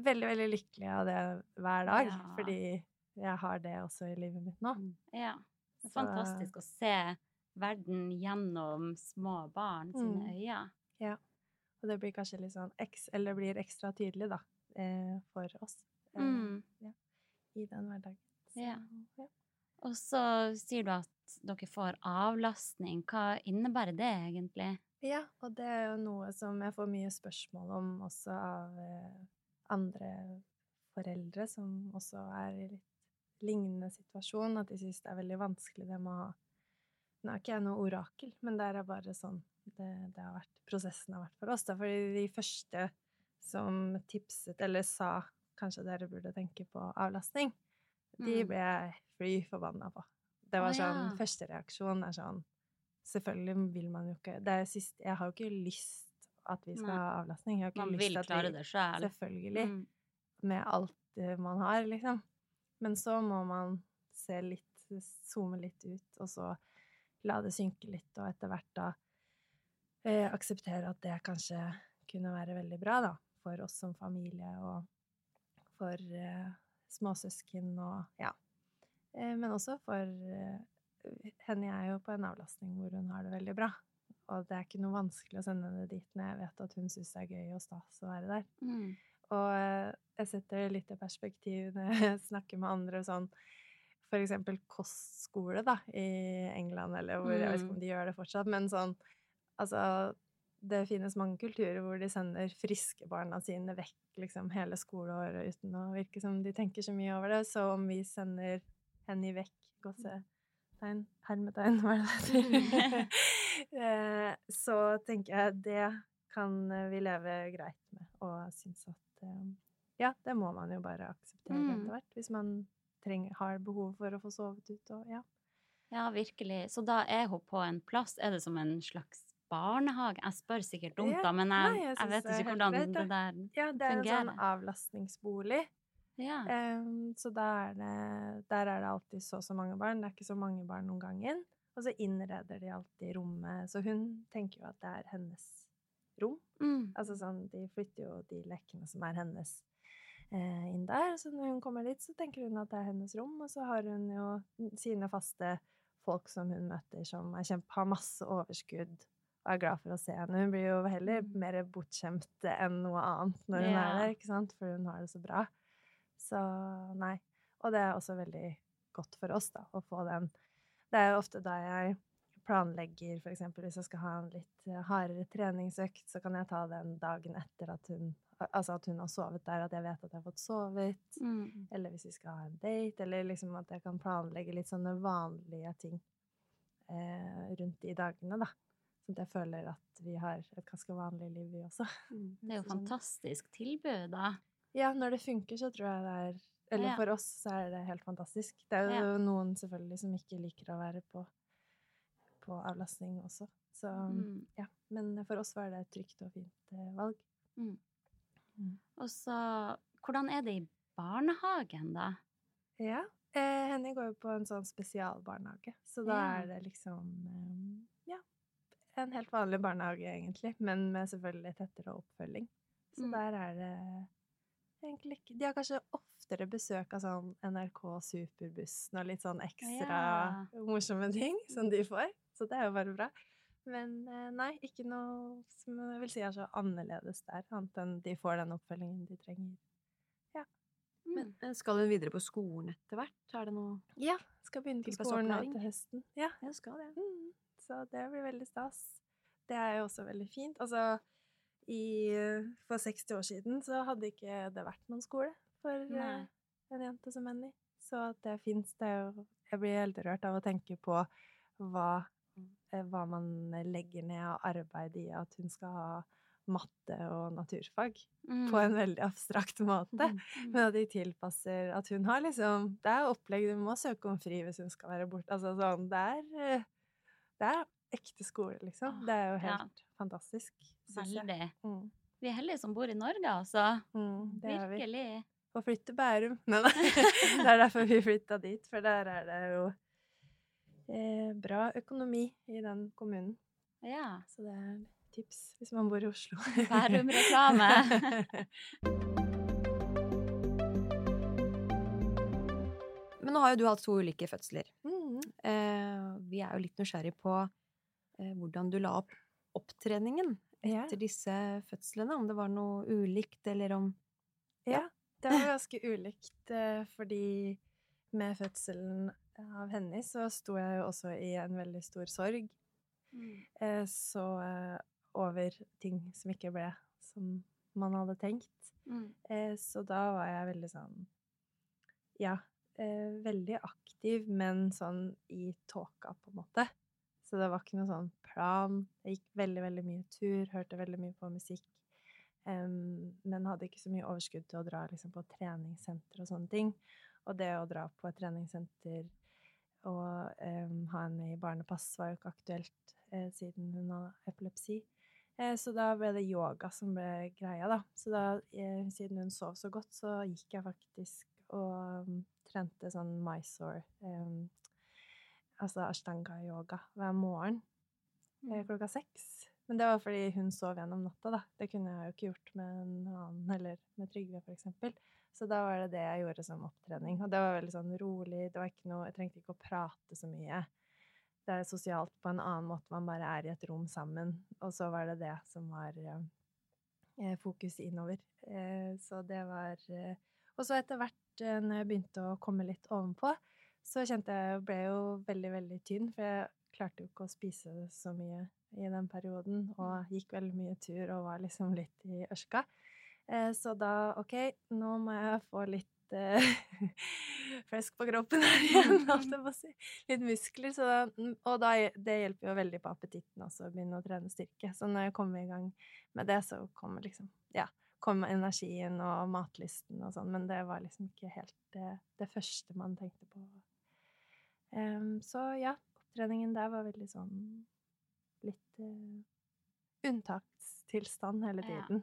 veldig, veldig lykkelig av det hver dag, Ja. fordi jeg har det også i livet mitt nå. Ja. Det er Så- fantastisk å se verden gjennom små barn sine Mm. øyne. Og det blir kanskje litt sånn Eller blir ekstra tydelig, da, eh, for oss mm. ja. i den hverdagen. Så, Ja. ja. Og så sier du at dere får avlastning. Hva innebærer det egentlig? Ja, og det er jo noe som jeg får mye spørsmål om også av eh, andre foreldre som også er i litt lignende situasjon, at de syns det er veldig vanskelig det med å ha Nå er ikke jeg noe orakel, men det er bare sånn det, det har vært, prosessen har vært for oss. Da. Fordi de første som tipset, eller sa kanskje dere burde tenke på avlastning, de Mm. ble jeg fly forbanna på. Det var sånn. Første reaksjon er sånn Selvfølgelig vil man jo ikke Det er sist Jeg har jo ikke lyst at vi skal Nei. ha avlastning. Jeg har ikke Man lyst vil klare vi, det sjøl. Selvfølgelig. Mm. Med alt eh, man har, liksom. Men så må man se litt Zoome litt ut, og så la det synke litt, og etter hvert da eh, akseptere at det kanskje kunne være veldig bra, da. For oss som familie, og for eh, småsøsken og ja. Eh, men også for eh, Henny er jo på en avlastning hvor hun har det veldig bra. Og det er ikke noe vanskelig å sende henne dit når jeg vet at hun syns det er gøy og stas å være der. Mm. Og eh, jeg setter det litt i perspektiv når jeg snakker med andre sånn For eksempel kostskole, da, i England, eller hvor Jeg vet ikke Mm. om de gjør det fortsatt, men sånn Altså, det finnes mange kulturer hvor de sender friske barna sine vekk liksom hele skoleåret uten å virke som de tenker så mye over det. Så om vi sender henne vekk Gåsetegn, hermetegn, hva er det det heter? Eh, så tenker jeg det kan eh, vi leve greit med, og synes at eh, ja, det må man jo bare akseptere Mm. etter hvert, hvis man trenger, har behov for å få sovet ut og ja. Ja, virkelig. Så da er hun på en plass. Er det som en slags barnehage? Jeg spør sikkert dumt, da, men nei, jeg, jeg jeg vet ikke hvordan det der fungerer. Ja, det er en sånn avlastningsbolig. Ja. Um, så er det, der er det alltid så og så mange barn. Det er ikke så mange barn om gangen. Og så innreder de alltid rommet. Så hun tenker jo at det er hennes rom. Mm. Altså sånn, de flytter jo de lekene som er hennes eh, inn der. Så når hun kommer dit, så tenker hun at det er hennes rom, og så har hun jo sine faste folk som hun møter, som kjempe, har masse overskudd og er glad for å se henne. Hun blir jo heller Mm. mer bortskjemt enn noe annet når hun Ja. er der, ikke sant? For hun har det så bra. Så nei. Og det er også veldig godt for oss, da, å få den. Det er jo ofte da jeg planlegger, eksempel hvis jeg skal ha en litt eh, hardere treningsøkt, så kan jeg ta den dagen etter at hun Altså at hun har sovet der, at jeg vet at jeg har fått sovet. Mm. Eller hvis vi skal ha en date, eller liksom at jeg kan planlegge litt sånne vanlige ting eh, rundt de dagene, da. Sånn at jeg føler at vi har et ganske vanlig liv, vi også. Det er jo fantastisk tilbud, da. Ja, når det funker, så tror jeg det er Eller Ja. for oss så er det helt fantastisk. Det er jo Ja. noen selvfølgelig som ikke liker å være på, på avlastning også. Så Mm. ja. Men for oss var det et trygt og fint eh, valg. Og så Hvordan er det i barnehagen, da? Ja. Eh, Henny går jo på en sånn spesialbarnehage, så da er det liksom eh, Ja. En helt vanlig barnehage, egentlig, men med selvfølgelig tettere oppfølging. Så Mm. der er det egentlig ikke De har kanskje oftere besøk av sånn NRK Superbussen og litt sånn ekstra Ja. morsomme ting som de får, så det er jo bare bra. Men eh, nei, ikke noe som jeg vil si er så annerledes der, annet enn de får den oppfølgingen de trenger. Ja. men skal hun videre på skolen etter hvert? Er det noe Ja, skal begynne på skolen nå til høsten. Ja, jeg skal det. Mm, så det blir veldig stas. Det er jo også veldig fint. Altså, i, for 60 år siden så hadde ikke det vært noen skole for eh, Nei. en jente som Henny. Så at det fins, det er jo Jeg blir helt rørt av å tenke på hva, eh, hva man legger ned av arbeid i at hun skal ha matte og naturfag Mm. på en veldig abstrakt måte. Mm. Men at de tilpasser At hun har liksom Det er opplegg, du må søke om fri hvis hun skal være borte. Altså sånn Det er eh, Det er ekte skole, liksom. Det er jo ja. helt fantastisk, syns jeg. Veldig. Mm. Vi er heldige som bor i Norge, altså. Mm, det er vi. Virkelig. Få flytte til Bærum. Nei, da. Det er derfor vi flytta dit, for der er det jo eh, bra økonomi i den kommunen. Ja. Så det er tips hvis man bor i Oslo. Bærum-reklame. Men nå har jo du hatt to ulike fødsler. Mm. Eh, vi er jo litt nysgjerrig på hvordan du la opp opptreningen Ja. etter disse fødslene. Om det var noe ulikt, eller om Ja, det var ganske ulikt, eh, fordi med fødselen av Henny så sto jeg jo også i en veldig stor sorg. Mm. Eh, Så eh, over ting som ikke ble som man hadde tenkt. Mm. Eh, Så da var jeg veldig sånn Ja, eh, veldig aktiv, men sånn i tåka, på en måte. Så det var ikke noe sånn plan. Jeg gikk veldig, veldig mye tur, hørte veldig mye på musikk. Um, men hadde ikke så mye overskudd til å dra liksom, på treningssenter og sånne ting. Og det å dra på et treningssenter og um, ha henne i barnepass var jo ikke aktuelt eh, siden hun hadde epilepsi. Eh, så da ble det yoga som ble greia, da. Så da, eh, siden hun sov så godt, så gikk jeg faktisk og um, trente sånn Mysore Altså ashtanga-yoga hver morgen eh, klokka seks. Men det var fordi hun sov gjennom natta, da. Det kunne jeg jo ikke gjort med en annen, eller med Trygve, for eksempel. Så da var det det jeg gjorde som opptrening. Og det var veldig sånn rolig. Det var ikke noe Jeg trengte ikke å prate så mye. Det er sosialt på en annen måte. Man bare er i et rom sammen. Og så var det det som var eh, fokus innover. Eh, så det var eh, Og så etter hvert, eh, når jeg begynte å komme litt ovenpå, så kjente jeg ble jo veldig, veldig tynn. For jeg klarte jo ikke å spise så mye i den perioden, og gikk veldig mye tur og var liksom litt i ørska. Eh, så da OK, nå må jeg få litt eh, flesk på kroppen her igjen, si. Litt muskler. Så da, og da, det hjelper jo veldig på appetitten også, å begynne å trene styrke. Så når jeg kommer i gang med det, så kommer liksom Ja, Kom energien og matlysten og sånn, men det var liksom ikke helt det, det første man tenkte på. Em, så ja, opptreningen der var veldig sånn litt uh, unntakstilstand hele Ja. tiden.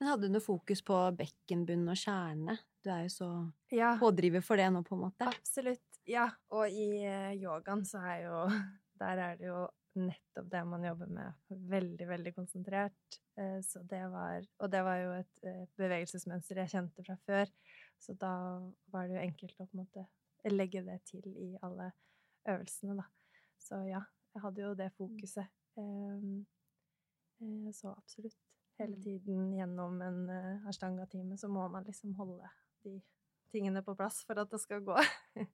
Men hadde du noe fokus på bekkenbunn og kjerne? Du er jo så Ja. pådriver for det nå, på en måte. Absolutt. Ja, og i eh, yogaen så er jo Der er det jo nettopp det man jobber med. Veldig, veldig konsentrert. Eh, Så det var Og det var jo et bevegelsesmønster jeg kjente fra før, så da var det jo enkelt å på en måte legge det til i alle øvelsene, da. Så ja, jeg hadde jo det fokuset. Eh, eh, Så absolutt. Hele Mm. tiden gjennom en eh, ashtanga-time så må man liksom holde de tingene på plass for at det skal gå. Em,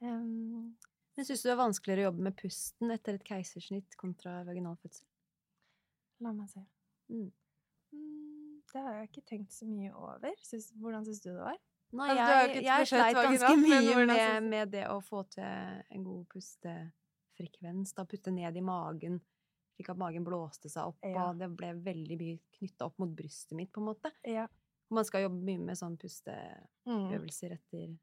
Men syns du det er vanskeligere å jobbe med pusten etter et keisersnitt kontra vaginalfødsel? la meg se. Mm. Mm, det har jeg ikke tenkt så mye over. Syns, hvordan syns du det var? Nei, Altså, jeg, jeg sleit ganske mye med, med det å få til en god pustefrekvens. Da putte ned i magen, slik at magen blåste seg opp, Ja. og det ble veldig mye knytta opp mot brystet mitt, på en måte. Ja. Man skal jobbe mye med sånn pusteøvelser Mm. etter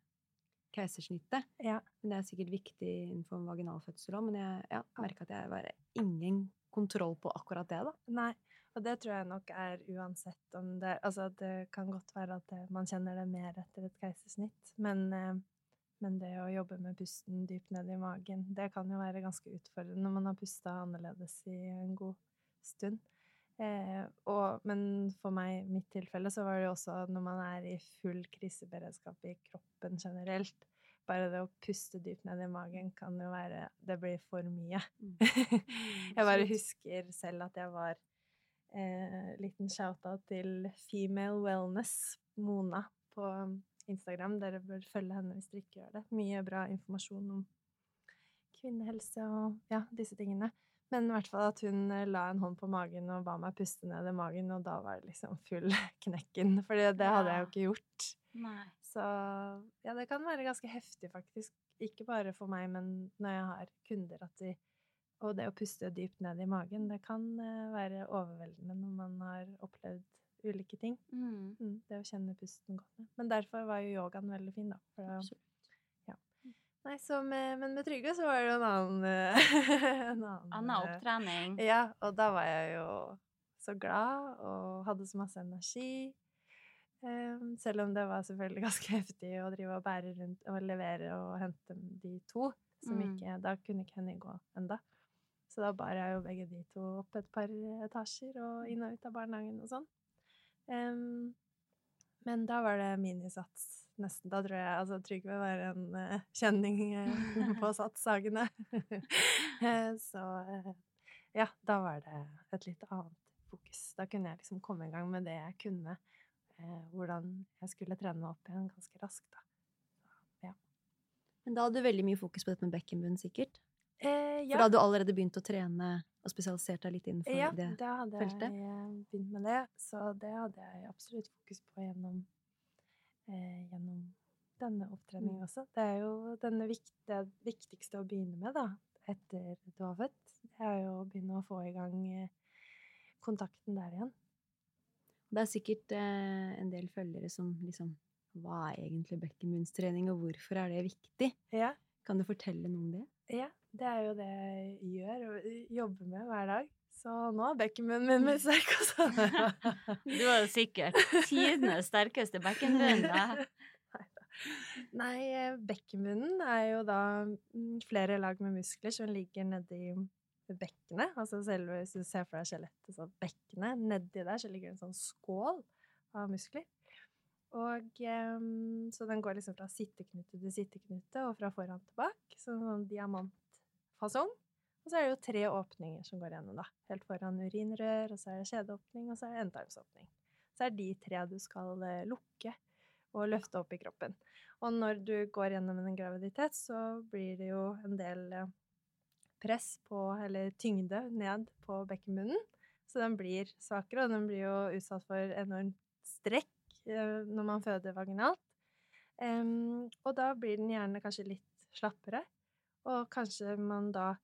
keisersnittet. Ja. Det er sikkert viktig innenfor vaginalfødsel òg, men jeg ja, merka at jeg var ingen kontroll på akkurat det, da. Nei. Og det tror jeg nok er uansett om det Altså, det kan godt være at det, man kjenner det mer etter et keisersnitt, men, eh, men det å jobbe med pusten dypt ned i magen, det kan jo være ganske utfordrende når man har pusta annerledes i en god stund. Eh, og, men for meg, i mitt tilfelle, så var det jo også når man er i full kriseberedskap i kroppen generelt. Bare det å puste dypt ned i magen kan jo være Det blir for mye. jeg bare husker selv at jeg var eh, Liten shout-out til Female Wellness, Mona, på Instagram. Dere bør følge henne hvis dere ikke gjør det. Mye bra informasjon om kvinnehelse og ja, disse tingene. Men i hvert fall at hun eh, la en hånd på magen og ba meg puste ned i magen, og da var det liksom full knekken. For det hadde jeg jo ikke gjort. Nei. Så ja, det kan være ganske heftig, faktisk. Ikke bare for meg, men når jeg har kunder at de Og det å puste dypt ned i magen, det kan eh, være overveldende når man har opplevd ulike ting. Mm. Mm, det å kjenne pusten godt ned. Men derfor var jo yogaen veldig fin, da. For ja. Nei, så med, men med Trygve så var det jo en annen eh, en annen, Anna eh, opptrening. ja, og da var jeg jo så glad og hadde så masse energi. Um, selv om det var selvfølgelig ganske heftig å drive og bære rundt og levere og hente de to. Som Mm. ikke, da kunne ikke Henny gå enda. Så da bar jeg jo begge de to opp et par etasjer og inn og ut av barnehagen og sånn. Um, men da var det minisats nesten. Da tror jeg altså Trygve var en uh, kjenning eh, på satssagene. Så eh, ja, da var det et litt annet fokus. Da kunne jeg liksom komme i gang med det jeg kunne. Hvordan jeg skulle trene meg opp igjen ganske raskt, da. Men da hadde du veldig mye fokus på dette med bekkenbunn, sikkert. Eh, For da hadde du allerede begynt å trene og spesialisert deg litt innenfor Ja, det. da hadde feltet? jeg begynt med det. Så det hadde jeg absolutt fokus på gjennom, eh, gjennom denne opptreningen Mm. også. Det er jo denne vikt, det viktigste å begynne med, da, etter du har født. Det er jo å begynne å få i gang eh, kontakten der igjen. Det er sikkert eh, en del følgere som liksom Hva er egentlig bekkenbunnstrening, og hvorfor er det viktig? Ja. Kan du fortelle noe om det? Ja, det er jo det jeg gjør og jobber med hver dag. Så nå er bekkenbunnen min min sterk, altså. Du er jo sikkert tidenes sterkeste bekkenbunn. da. Nei, eh, bekkenbunnen er jo da mm, flere lag med muskler som ligger nedi bekkenet. Altså selve, hvis du ser for deg skjelettet, så bekkenet, nedi der så ligger det en sånn skål av muskler. Og em, så den går liksom fra sitteknute til sitteknute og fra foran til bak. Sånn, sånn sånn diamantfasong. Og så er det jo tre åpninger som går gjennom, da. Helt foran urinrør, og så er det kjedeåpning, og så er det endetarmsåpning. Så er det de tre du skal eh, lukke og løfte opp i kroppen. Og når du går gjennom en graviditet, så blir det jo en del eh, press på, eller tyngde ned på bekkenbunnen. Så den blir svakere, og den blir jo utsatt for enormt strekk eh, når man føder vaginalt. Um, og da blir den gjerne kanskje litt slappere, og kanskje man da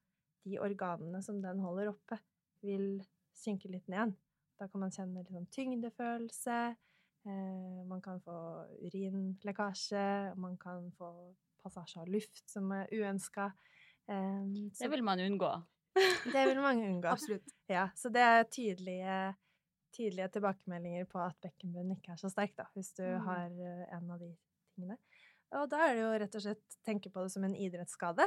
de organene som den holder oppe, vil synke litt ned. Da kan man kjenne litt sånn tyngdefølelse, eh, man kan få urinlekkasje, man kan få passasje av luft som er uønska. Eh, Det vil man unngå. det vil mange unngå. Absolutt. Ja, så det er tydelige, tydelige tilbakemeldinger på at bekkenbunnen ikke er så sterk, da, hvis du Mm. har eh, en av de tingene. Og da er det jo rett og slett tenke på det som en idrettsskade.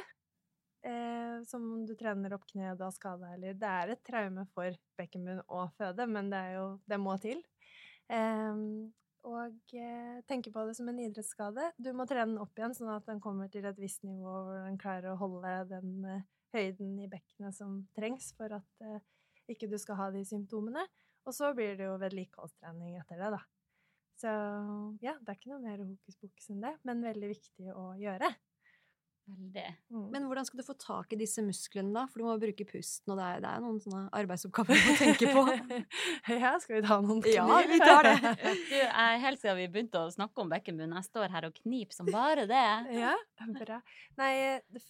Eh, som om du trener opp kneet og har skada, eller Det er et traume for bekkenbunn å føde, men det jo Det må til. Eh, og eh, tenke på det som en idrettsskade. Du må trene den opp igjen, sånn at den kommer til et visst nivå hvor den klarer å holde den eh, høyden i bekkenet som trengs for at eh, ikke du skal ha de symptomene. Og så blir det jo vedlikeholdstrening etter det, da. Så ja, det er ikke noe mer hokus pokus enn det, men veldig viktig å gjøre. Veldig. Mm. Men hvordan skal du få tak i disse musklene, da? For du må bruke pusten, og det er, det er noen sånne arbeidsoppgaver du må tenke på. ja, skal vi ta noen Ja, vi tar det. Du, jeg, helt siden vi begynte å snakke om bekkenbunn, jeg står her og kniper som bare det. Ja, bra. Nei,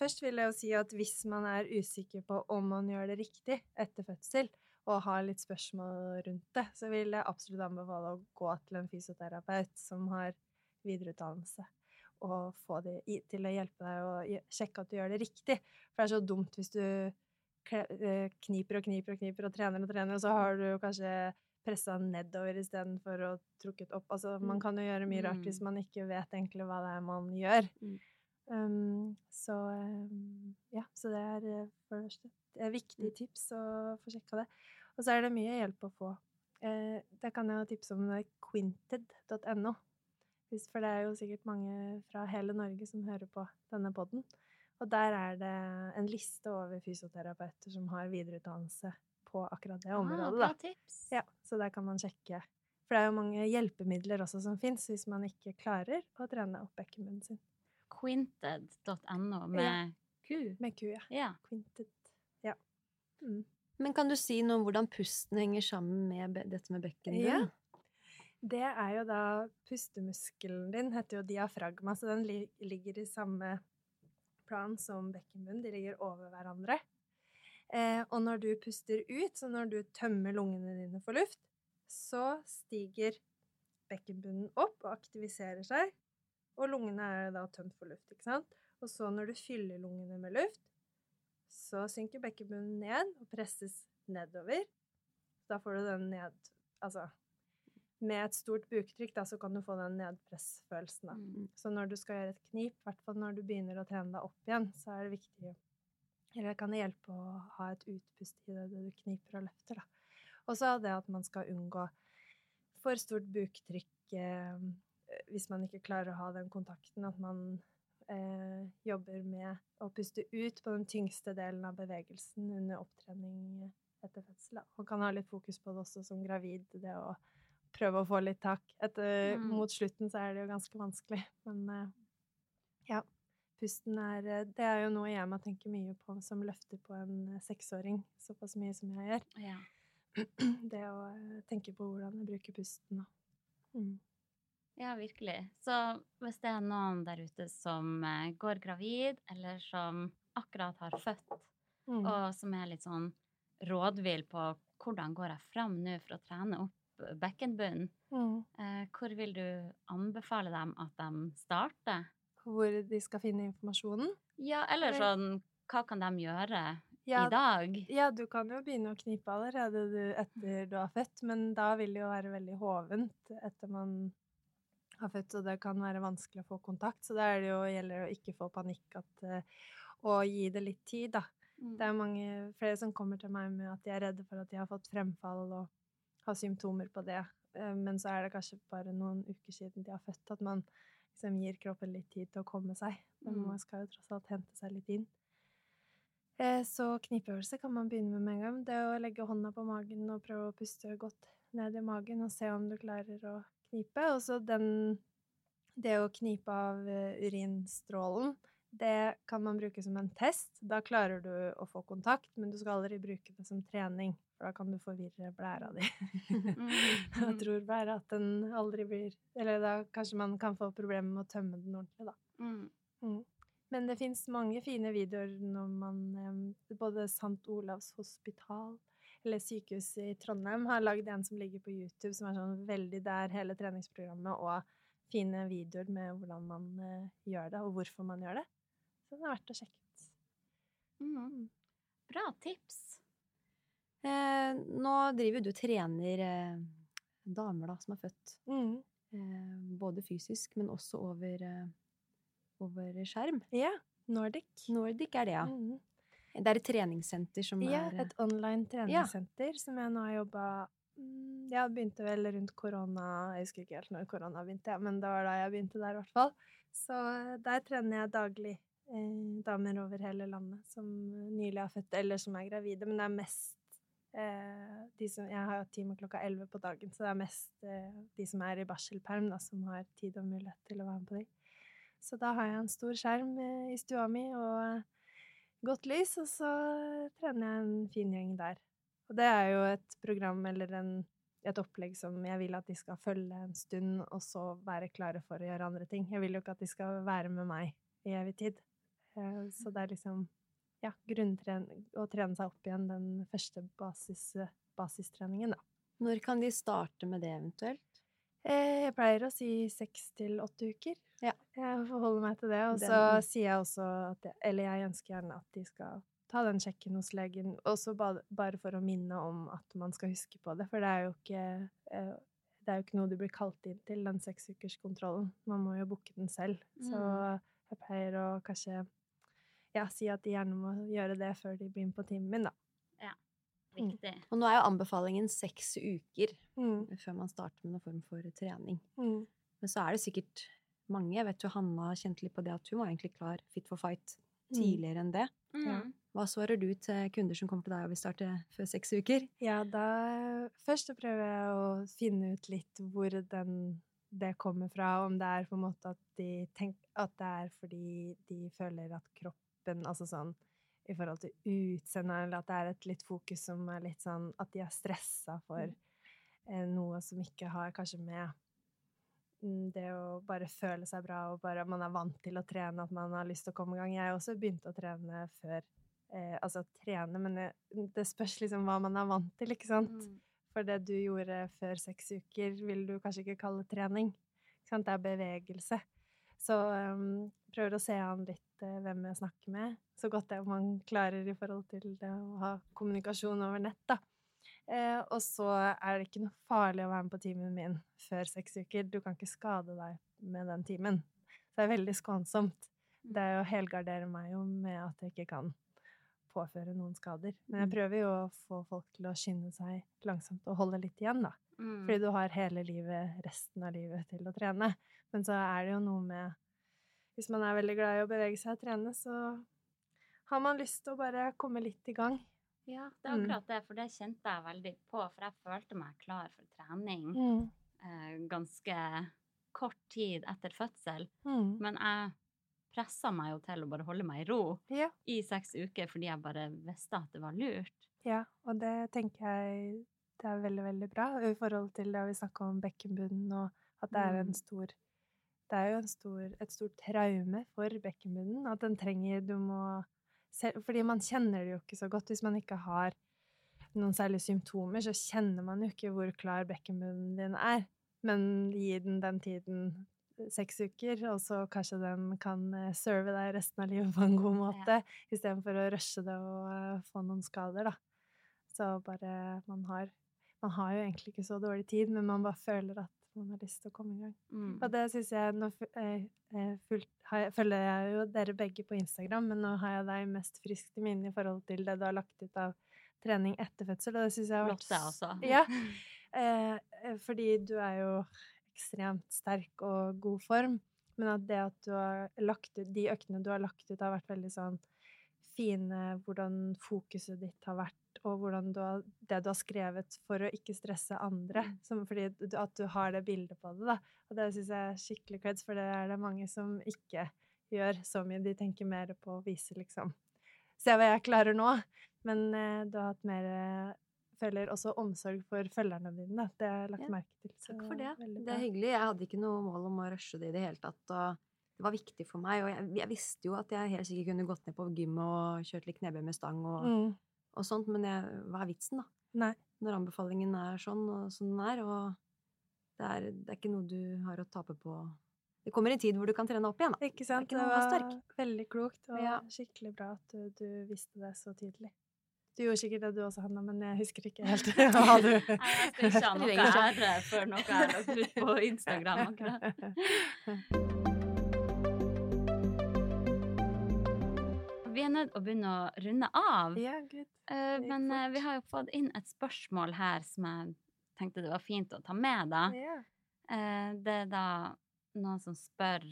først vil jeg jo si at hvis man er usikker på om man gjør det riktig etter fødsel, og har litt spørsmål rundt det, så vil jeg absolutt anbefale å gå til en fysioterapeut som har videreutdannelse, og få de til å hjelpe deg å sjekke at du gjør det riktig. For det er så dumt hvis du eh, kniper og kniper og kniper og trener og trener, og så har du kanskje pressa nedover istedenfor å trukket opp. Altså, man kan jo gjøre mye rart hvis Mm. man ikke vet egentlig hva det er man gjør. Mm. Um, så um, ja, så det er eh, for det første et viktig Mm. tips å få sjekka det. Og så er det mye hjelp å få. Uh, det kan jeg tipse om quinted.no. Hvis- For det er jo sikkert mange fra hele Norge som hører på denne podden. Og der er det en liste over fysioterapeuter som har videreutdannelse på akkurat det området. Ah, da. bra tips. Ja, så der kan man sjekke. For det er jo mange hjelpemidler også som fins hvis man ikke klarer å trene opp bekkenbunnen sin. Quinted.no med Q. Med Q, ja. Ja. Quinted. Ja. Mm. Men kan du si noe om hvordan pusten henger sammen med dette med bekkenbunnen? Ja. Det er jo da pustemuskelen din, heter jo diafragma, så den ligger i samme plan som bekkenbunnen. De ligger over hverandre. Eh, og når du puster ut, så når du tømmer lungene dine for luft, så stiger bekkenbunnen opp og aktiviserer seg, og lungene er da tømt for luft, ikke sant? Og så når du fyller lungene med luft, så synker bekkenbunnen ned og presses nedover. Da får du den ned Altså med et stort buktrykk, da, så kan du få den nedpressfølelsen. Da. Mm. Så når du skal gjøre et knip, i hvert fall når du begynner å trene deg opp igjen, så er det viktig Eller det kan det hjelpe å ha et utpust i det du kniper og løfter, da. Og så det at man skal unngå for stort buktrykk eh, hvis man ikke klarer å ha den kontakten, at man eh, jobber med å puste ut på den tyngste delen av bevegelsen under opptrening etter fødsel. Man kan ha litt fokus på det også som gravid, det å prøve å få litt tak. Etter, Mm. Mot slutten så er det jo ganske vanskelig, men ja. Pusten er Det er jo noe jeg må tenke mye på som løfter på en seksåring såpass mye som jeg gjør. Ja. Det å tenke på hvordan jeg bruker pusten og mm. ja, virkelig. Så hvis det er noen der ute som går gravid, eller som akkurat har født, Mm. og som er litt sånn rådvill på hvordan går jeg fram nå for å trene opp bekkenbunnen, Mm. eh, hvor vil du anbefale dem at de starter? Hvor de skal finne informasjonen. Ja, eller sånn Hva kan de gjøre Ja, i dag? Ja, du kan jo begynne å knipe allerede du, etter du har født, men da vil det jo være veldig hovent etter man har født, og det kan være vanskelig å få kontakt. Så da er det jo, gjelder det å ikke få panikk at, eh, og gi det litt tid, da. Mm. Det er mange flere som kommer til meg med at de er redde for at de har fått fremfall og har symptomer på det. Eh, Men så er det kanskje bare noen uker siden de har født, at man liksom gir kroppen litt tid til å komme seg. Men Mm. man skal jo tross alt hente seg litt inn. Eh, Så knipeøvelse kan man begynne med med en gang. Det å legge hånda på magen og prøve å puste godt ned i magen og se om du klarer å knipe. Og så den Det å knipe av eh, urinstrålen, det kan man bruke som en test. Da klarer du å få kontakt, men du skal aldri bruke det som trening, for da kan du forvirre blæra di. Mm. Jeg tror blæra at den aldri blir Eller da kanskje man kan få problemer med å tømme den ordentlig, da. Mm. Mm. Men det fins mange fine videoer når man Både St. Olavs hospital eller sykehuset i Trondheim har lagd en som ligger på YouTube, som er sånn veldig der hele treningsprogrammet, og fine videoer med hvordan man eh, gjør det, og hvorfor man gjør det. Så det er verdt å sjekke ut. Mm. Bra tips. Eh, nå driver du og trener eh, damer da, som er født. Mm. Eh, både fysisk, men også over, eh, over skjerm. Ja. Nordic. Nordic er det, ja. Mm. Det er et treningssenter som Ja, er Ja, et online treningssenter som jeg nå har jobba mm, Jeg begynte vel rundt korona, jeg husker ikke helt når korona begynte, ja, men det var da jeg begynte der i hvert fall. Så eh, der trener jeg daglig eh, damer over hele landet som nylig har født, eller som er gravide, men det er mest eh, som Jeg har time klokka elleve på dagen, så det er mest eh, de som er i barselperm, da, som har tid og mulighet til å være med på de. Så da har jeg en stor skjerm eh, i stua mi og eh, godt lys, og så trener jeg en fin gjeng der. Og det er jo et program eller en, et opplegg som jeg vil at de skal følge en stund, og så være klare for å gjøre andre ting. Jeg vil jo ikke at de skal være med meg i evig tid. Eh, Så det er liksom ja, å trene seg opp igjen den første basis, basistreningen, da. Når kan de starte med det eventuelt? Eh, Jeg pleier å si seks til åtte uker. Ja. Jeg forholder meg til det. Og så Den- sier jeg også at jeg, Eller jeg ønsker gjerne at de skal ta den sjekken hos legen, også bare for å minne om at man skal huske på det. For det er jo ikke eh, det er jo ikke noe du blir kalt inn til, den seksukerskontrollen. Man må jo booke den selv. Så Mm. jeg pleier å kanskje ja, si at de gjerne må gjøre det før de blir med på timen min, da. Ja, Viktig. Og nå er jo anbefalingen seks uker Mm. før man starter med noen form for trening. Mm. Men så er det sikkert mange. Jeg vet jo Hanna har kjent litt på det at hun var egentlig klar fit for fight Mm. tidligere enn det. Ja. Mm. Hva svarer du til kunder som kommer til deg og vil starte før seks uker? Ja, da Først prøver jeg å finne ut litt hvor den, det kommer fra. Om det er på en måte at de tenker At det er fordi de føler at kroppen Altså sånn i forhold til utseendet, eller at det er et litt fokus som er litt sånn At de er stressa for eh, noe som ikke har kanskje med mm, det å bare føle seg bra og bare man er vant til å trene, at man har lyst til å komme i gang. Jeg også begynt å trene før eh, Altså trene, men det, det spørs liksom hva man er vant til, ikke sant? Mm. For det du gjorde før seks uker, vil du kanskje ikke kalle trening. Ikke sant? Det er bevegelse. Så um, prøver å se an litt eh, hvem jeg snakker med, så godt det man klarer i forhold til det å ha kommunikasjon over nett, da. Eh, og så er det ikke noe farlig å være med på timen min før seks uker. Du kan ikke skade deg med den timen. Så det er veldig skånsomt. Det er å helgardere meg jo med at jeg ikke kan påføre noen skader. Men jeg Mm. prøver jo å få folk til å skynde seg langsomt og holde litt igjen, da. Mm. Fordi du har hele livet, resten av livet, til å trene. Men så er det jo noe med Hvis man er veldig glad i å bevege seg og trene, så har man lyst til å bare komme litt i gang. Ja, det er Mm. akkurat det, for det kjente jeg veldig på. For jeg følte meg klar for trening Mm. eh, ganske kort tid etter fødsel. Mm. Men jeg pressa meg jo til å bare holde meg i ro Ja. i seks uker fordi jeg bare visste at det var lurt. Ja, og det tenker jeg det er veldig, veldig bra i forhold til det vi snakka om bekkenbunnen, og at det er en Mm. stor Det er jo en stor, et stort traume for bekkenbunnen. At den trenger Du må Fordi man kjenner det jo ikke så godt. Hvis man ikke har noen særlige symptomer, så kjenner man jo ikke hvor klar bekkenbunnen din er. Men gi den den tiden seks uker, og så kanskje den kan eh, serve deg resten av livet på en god måte, istedenfor å rushe det og eh, få noen skader, da. Så bare Man har Man har jo egentlig ikke så dårlig tid, men man bare føler at man har lyst til å komme i gang. Mm. Og det syns jeg Nå eh, eh, jeg, følger jeg jo dere begge på Instagram, men nå har jeg deg mest friskt i minne i forhold til det du har lagt ut av trening etter fødsel, og det syns jeg har vært Lotte også. Ja. Eh, eh, fordi du er jo ekstremt sterk og god form, men at det at du har lagt ut De øktene du har lagt ut, har vært veldig sånn fine Hvordan fokuset ditt har vært, og hvordan du har, det du har skrevet for å ikke stresse andre. Som, fordi du, at du har det bildet på det, da. Og det syns jeg er skikkelig creds, for det er det mange som ikke gjør så mye. De tenker mer på å vise, liksom Se hva jeg klarer nå. Men eh, du har hatt mer eh, føler også omsorg for følgerne dine. Det har jeg lagt Ja, merke til. så Takk for det. Det er hyggelig. Jeg hadde ikke noe mål om å rushe det i det hele tatt. Og det var viktig for meg. Og jeg, jeg visste jo at jeg helt sikkert kunne gått ned på gym og kjørt litt knebøy med stang og, Mm. Og sånt, men jeg, hva er vitsen, da? Nei. Når anbefalingen er sånn og sånn den er, og det er, det er ikke noe du har å tape på Det kommer en tid hvor du kan trene opp igjen, da. Ikke sant? ikke Det å være var sterk. veldig klokt og Ja. skikkelig bra at du, du visste det så tydelig. Du gjorde sikkert det du også, Hanna, men jeg husker ikke helt hva du Nei, jeg skal ikke ha noe ikke. ære for noe jeg har lagt ut på Instagram akkurat. Vi er nødt til å begynne å runde av. Ja, gud. Eh, Men eh, vi har jo fått inn et spørsmål her som jeg tenkte det var fint å ta med, da. Ja. Eh, Det er da noen som spør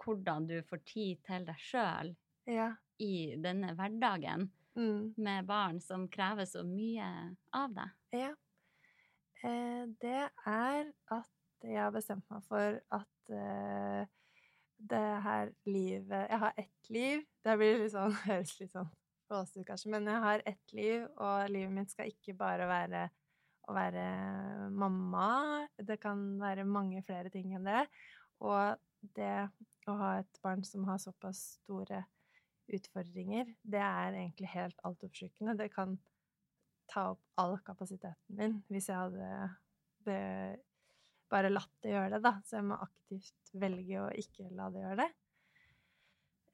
hvordan du får tid til deg sjøl ja. i denne hverdagen Mm. med barn som krever så mye av deg. Ja. Eh, det er at jeg har bestemt meg for at eh, det her livet Jeg har ett liv. Det blir litt sånn, høres litt sånn flåsete ut, kanskje, men jeg har ett liv, og livet mitt skal ikke bare være å være mamma. Det kan være mange flere ting enn det. Og det å ha et barn som har såpass store utfordringer, det er egentlig helt altoppslukende. Det kan ta opp all kapasiteten min hvis jeg hadde det, bare latt det gjøre det, da. Så jeg må aktivt velge å ikke la det gjøre det.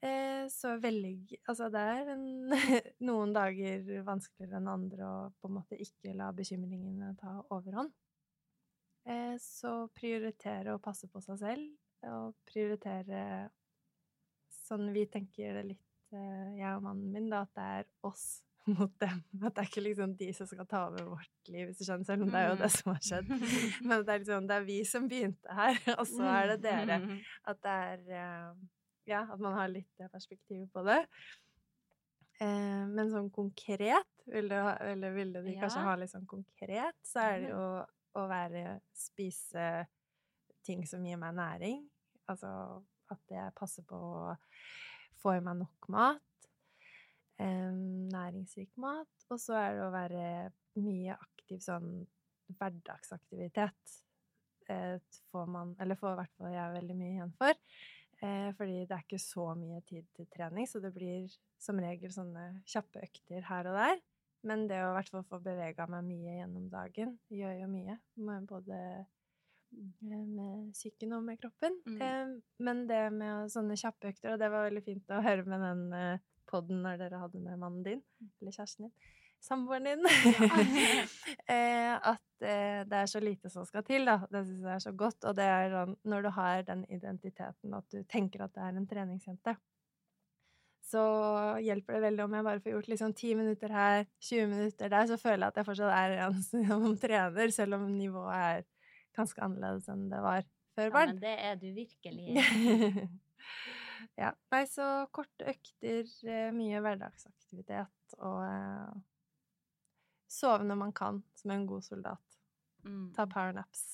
Eh, så velg Altså, det er en, noen dager vanskeligere enn andre å på en måte ikke la bekymringene ta overhånd. Eh, så prioritere å passe på seg selv, og prioritere sånn vi tenker det litt, eh, jeg og mannen min, da, at det er oss mot dem. At det er ikke liksom de som skal ta over vårt liv, hvis du skjønner, selv om det er jo det som har skjedd. Men det er liksom, det er vi som begynte her, og så er det dere. At det er eh, Ja, at man har litt det perspektivet på det. Eh, men sånn konkret, vil du eller ville de kanskje Ja. ha litt sånn konkret, så er det jo å være Spise ting som gir meg næring. Altså at jeg passer på å få i meg nok mat. Næringsrik mat. Og så er det å være mye aktiv sånn hverdagsaktivitet. Eh, får man, eller får i hvert fall jeg veldig mye igjen for. Eh, fordi det er ikke så mye tid til trening, så det blir som regel sånne kjappe økter her og der. Men det å i hvert fall få bevega meg mye gjennom dagen gjør jo mye. Både eh, med psyken og med kroppen. Mm. Men det med sånne kjappe økter, og det var veldig fint å høre med den podden når dere hadde med mannen din, eller kjæresten din, samboeren din, eh, at eh, det er så lite som skal til, da. Det syns jeg er så godt. Og det er sånn når du har den identiteten at du tenker at det er en treningsjente, så hjelper det veldig om jeg bare får gjort liksom ti minutter her, 20 minutter der, så føler jeg at jeg fortsatt er en som trener, selv om nivået er ganske annerledes enn det var før barn. Ja, men det er du virkelig. ja. Nei, så korte økter, eh, mye hverdagsaktivitet og eh, sove når man kan, som en god soldat. Mm. Ta powernaps.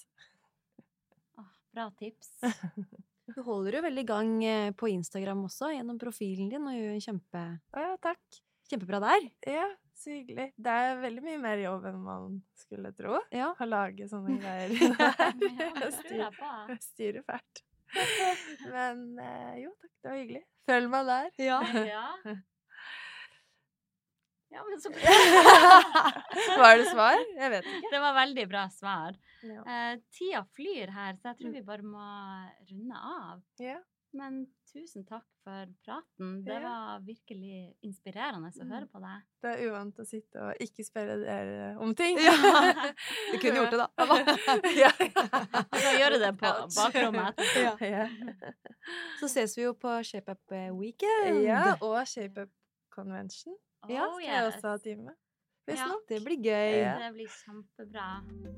Ah, bra tips. Du holder jo veldig i gang eh, på Instagram også, gjennom profilen din, og gjør en kjempe, ja, takk. kjempebra der. Ja, så hyggelig. Det er veldig mye mer jobb enn man skulle tro. Ja. Å lage sånne greier. Ja, styrer fælt. Men eh, jo takk, det var hyggelig. Følg meg der. Ja. Ja. Ja, men så Var det svar? Jeg vet ikke. Det var veldig bra svar. Ja. Eh, tida flyr her, så jeg tror Mm. vi bare må runde av. Ja. Men tusen takk for praten. Det var virkelig inspirerende å Mm. høre på deg. Det er uvant å sitte og ikke spørre dere om ting. Ja. Du kunne gjort det, da. ja. Vi kan gjøre det på bakrommet. Ja. Så ses vi jo på ShapeUp Weekend. ja, og ShapeUp Convention Ja, skal skal jeg også ha time. Ja. Det blir gøy. Ja. Det blir kjempebra.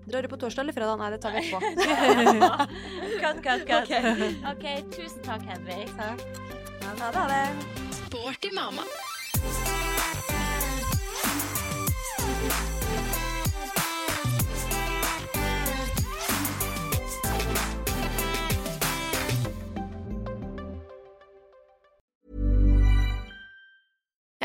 Drar du på torsdag eller fredag? Nei, det tar vi etterpå. Cut, cut, cut. Okay. OK, tusen takk, Hedvig. Takk. Ha det, ha det. Sporty mamma.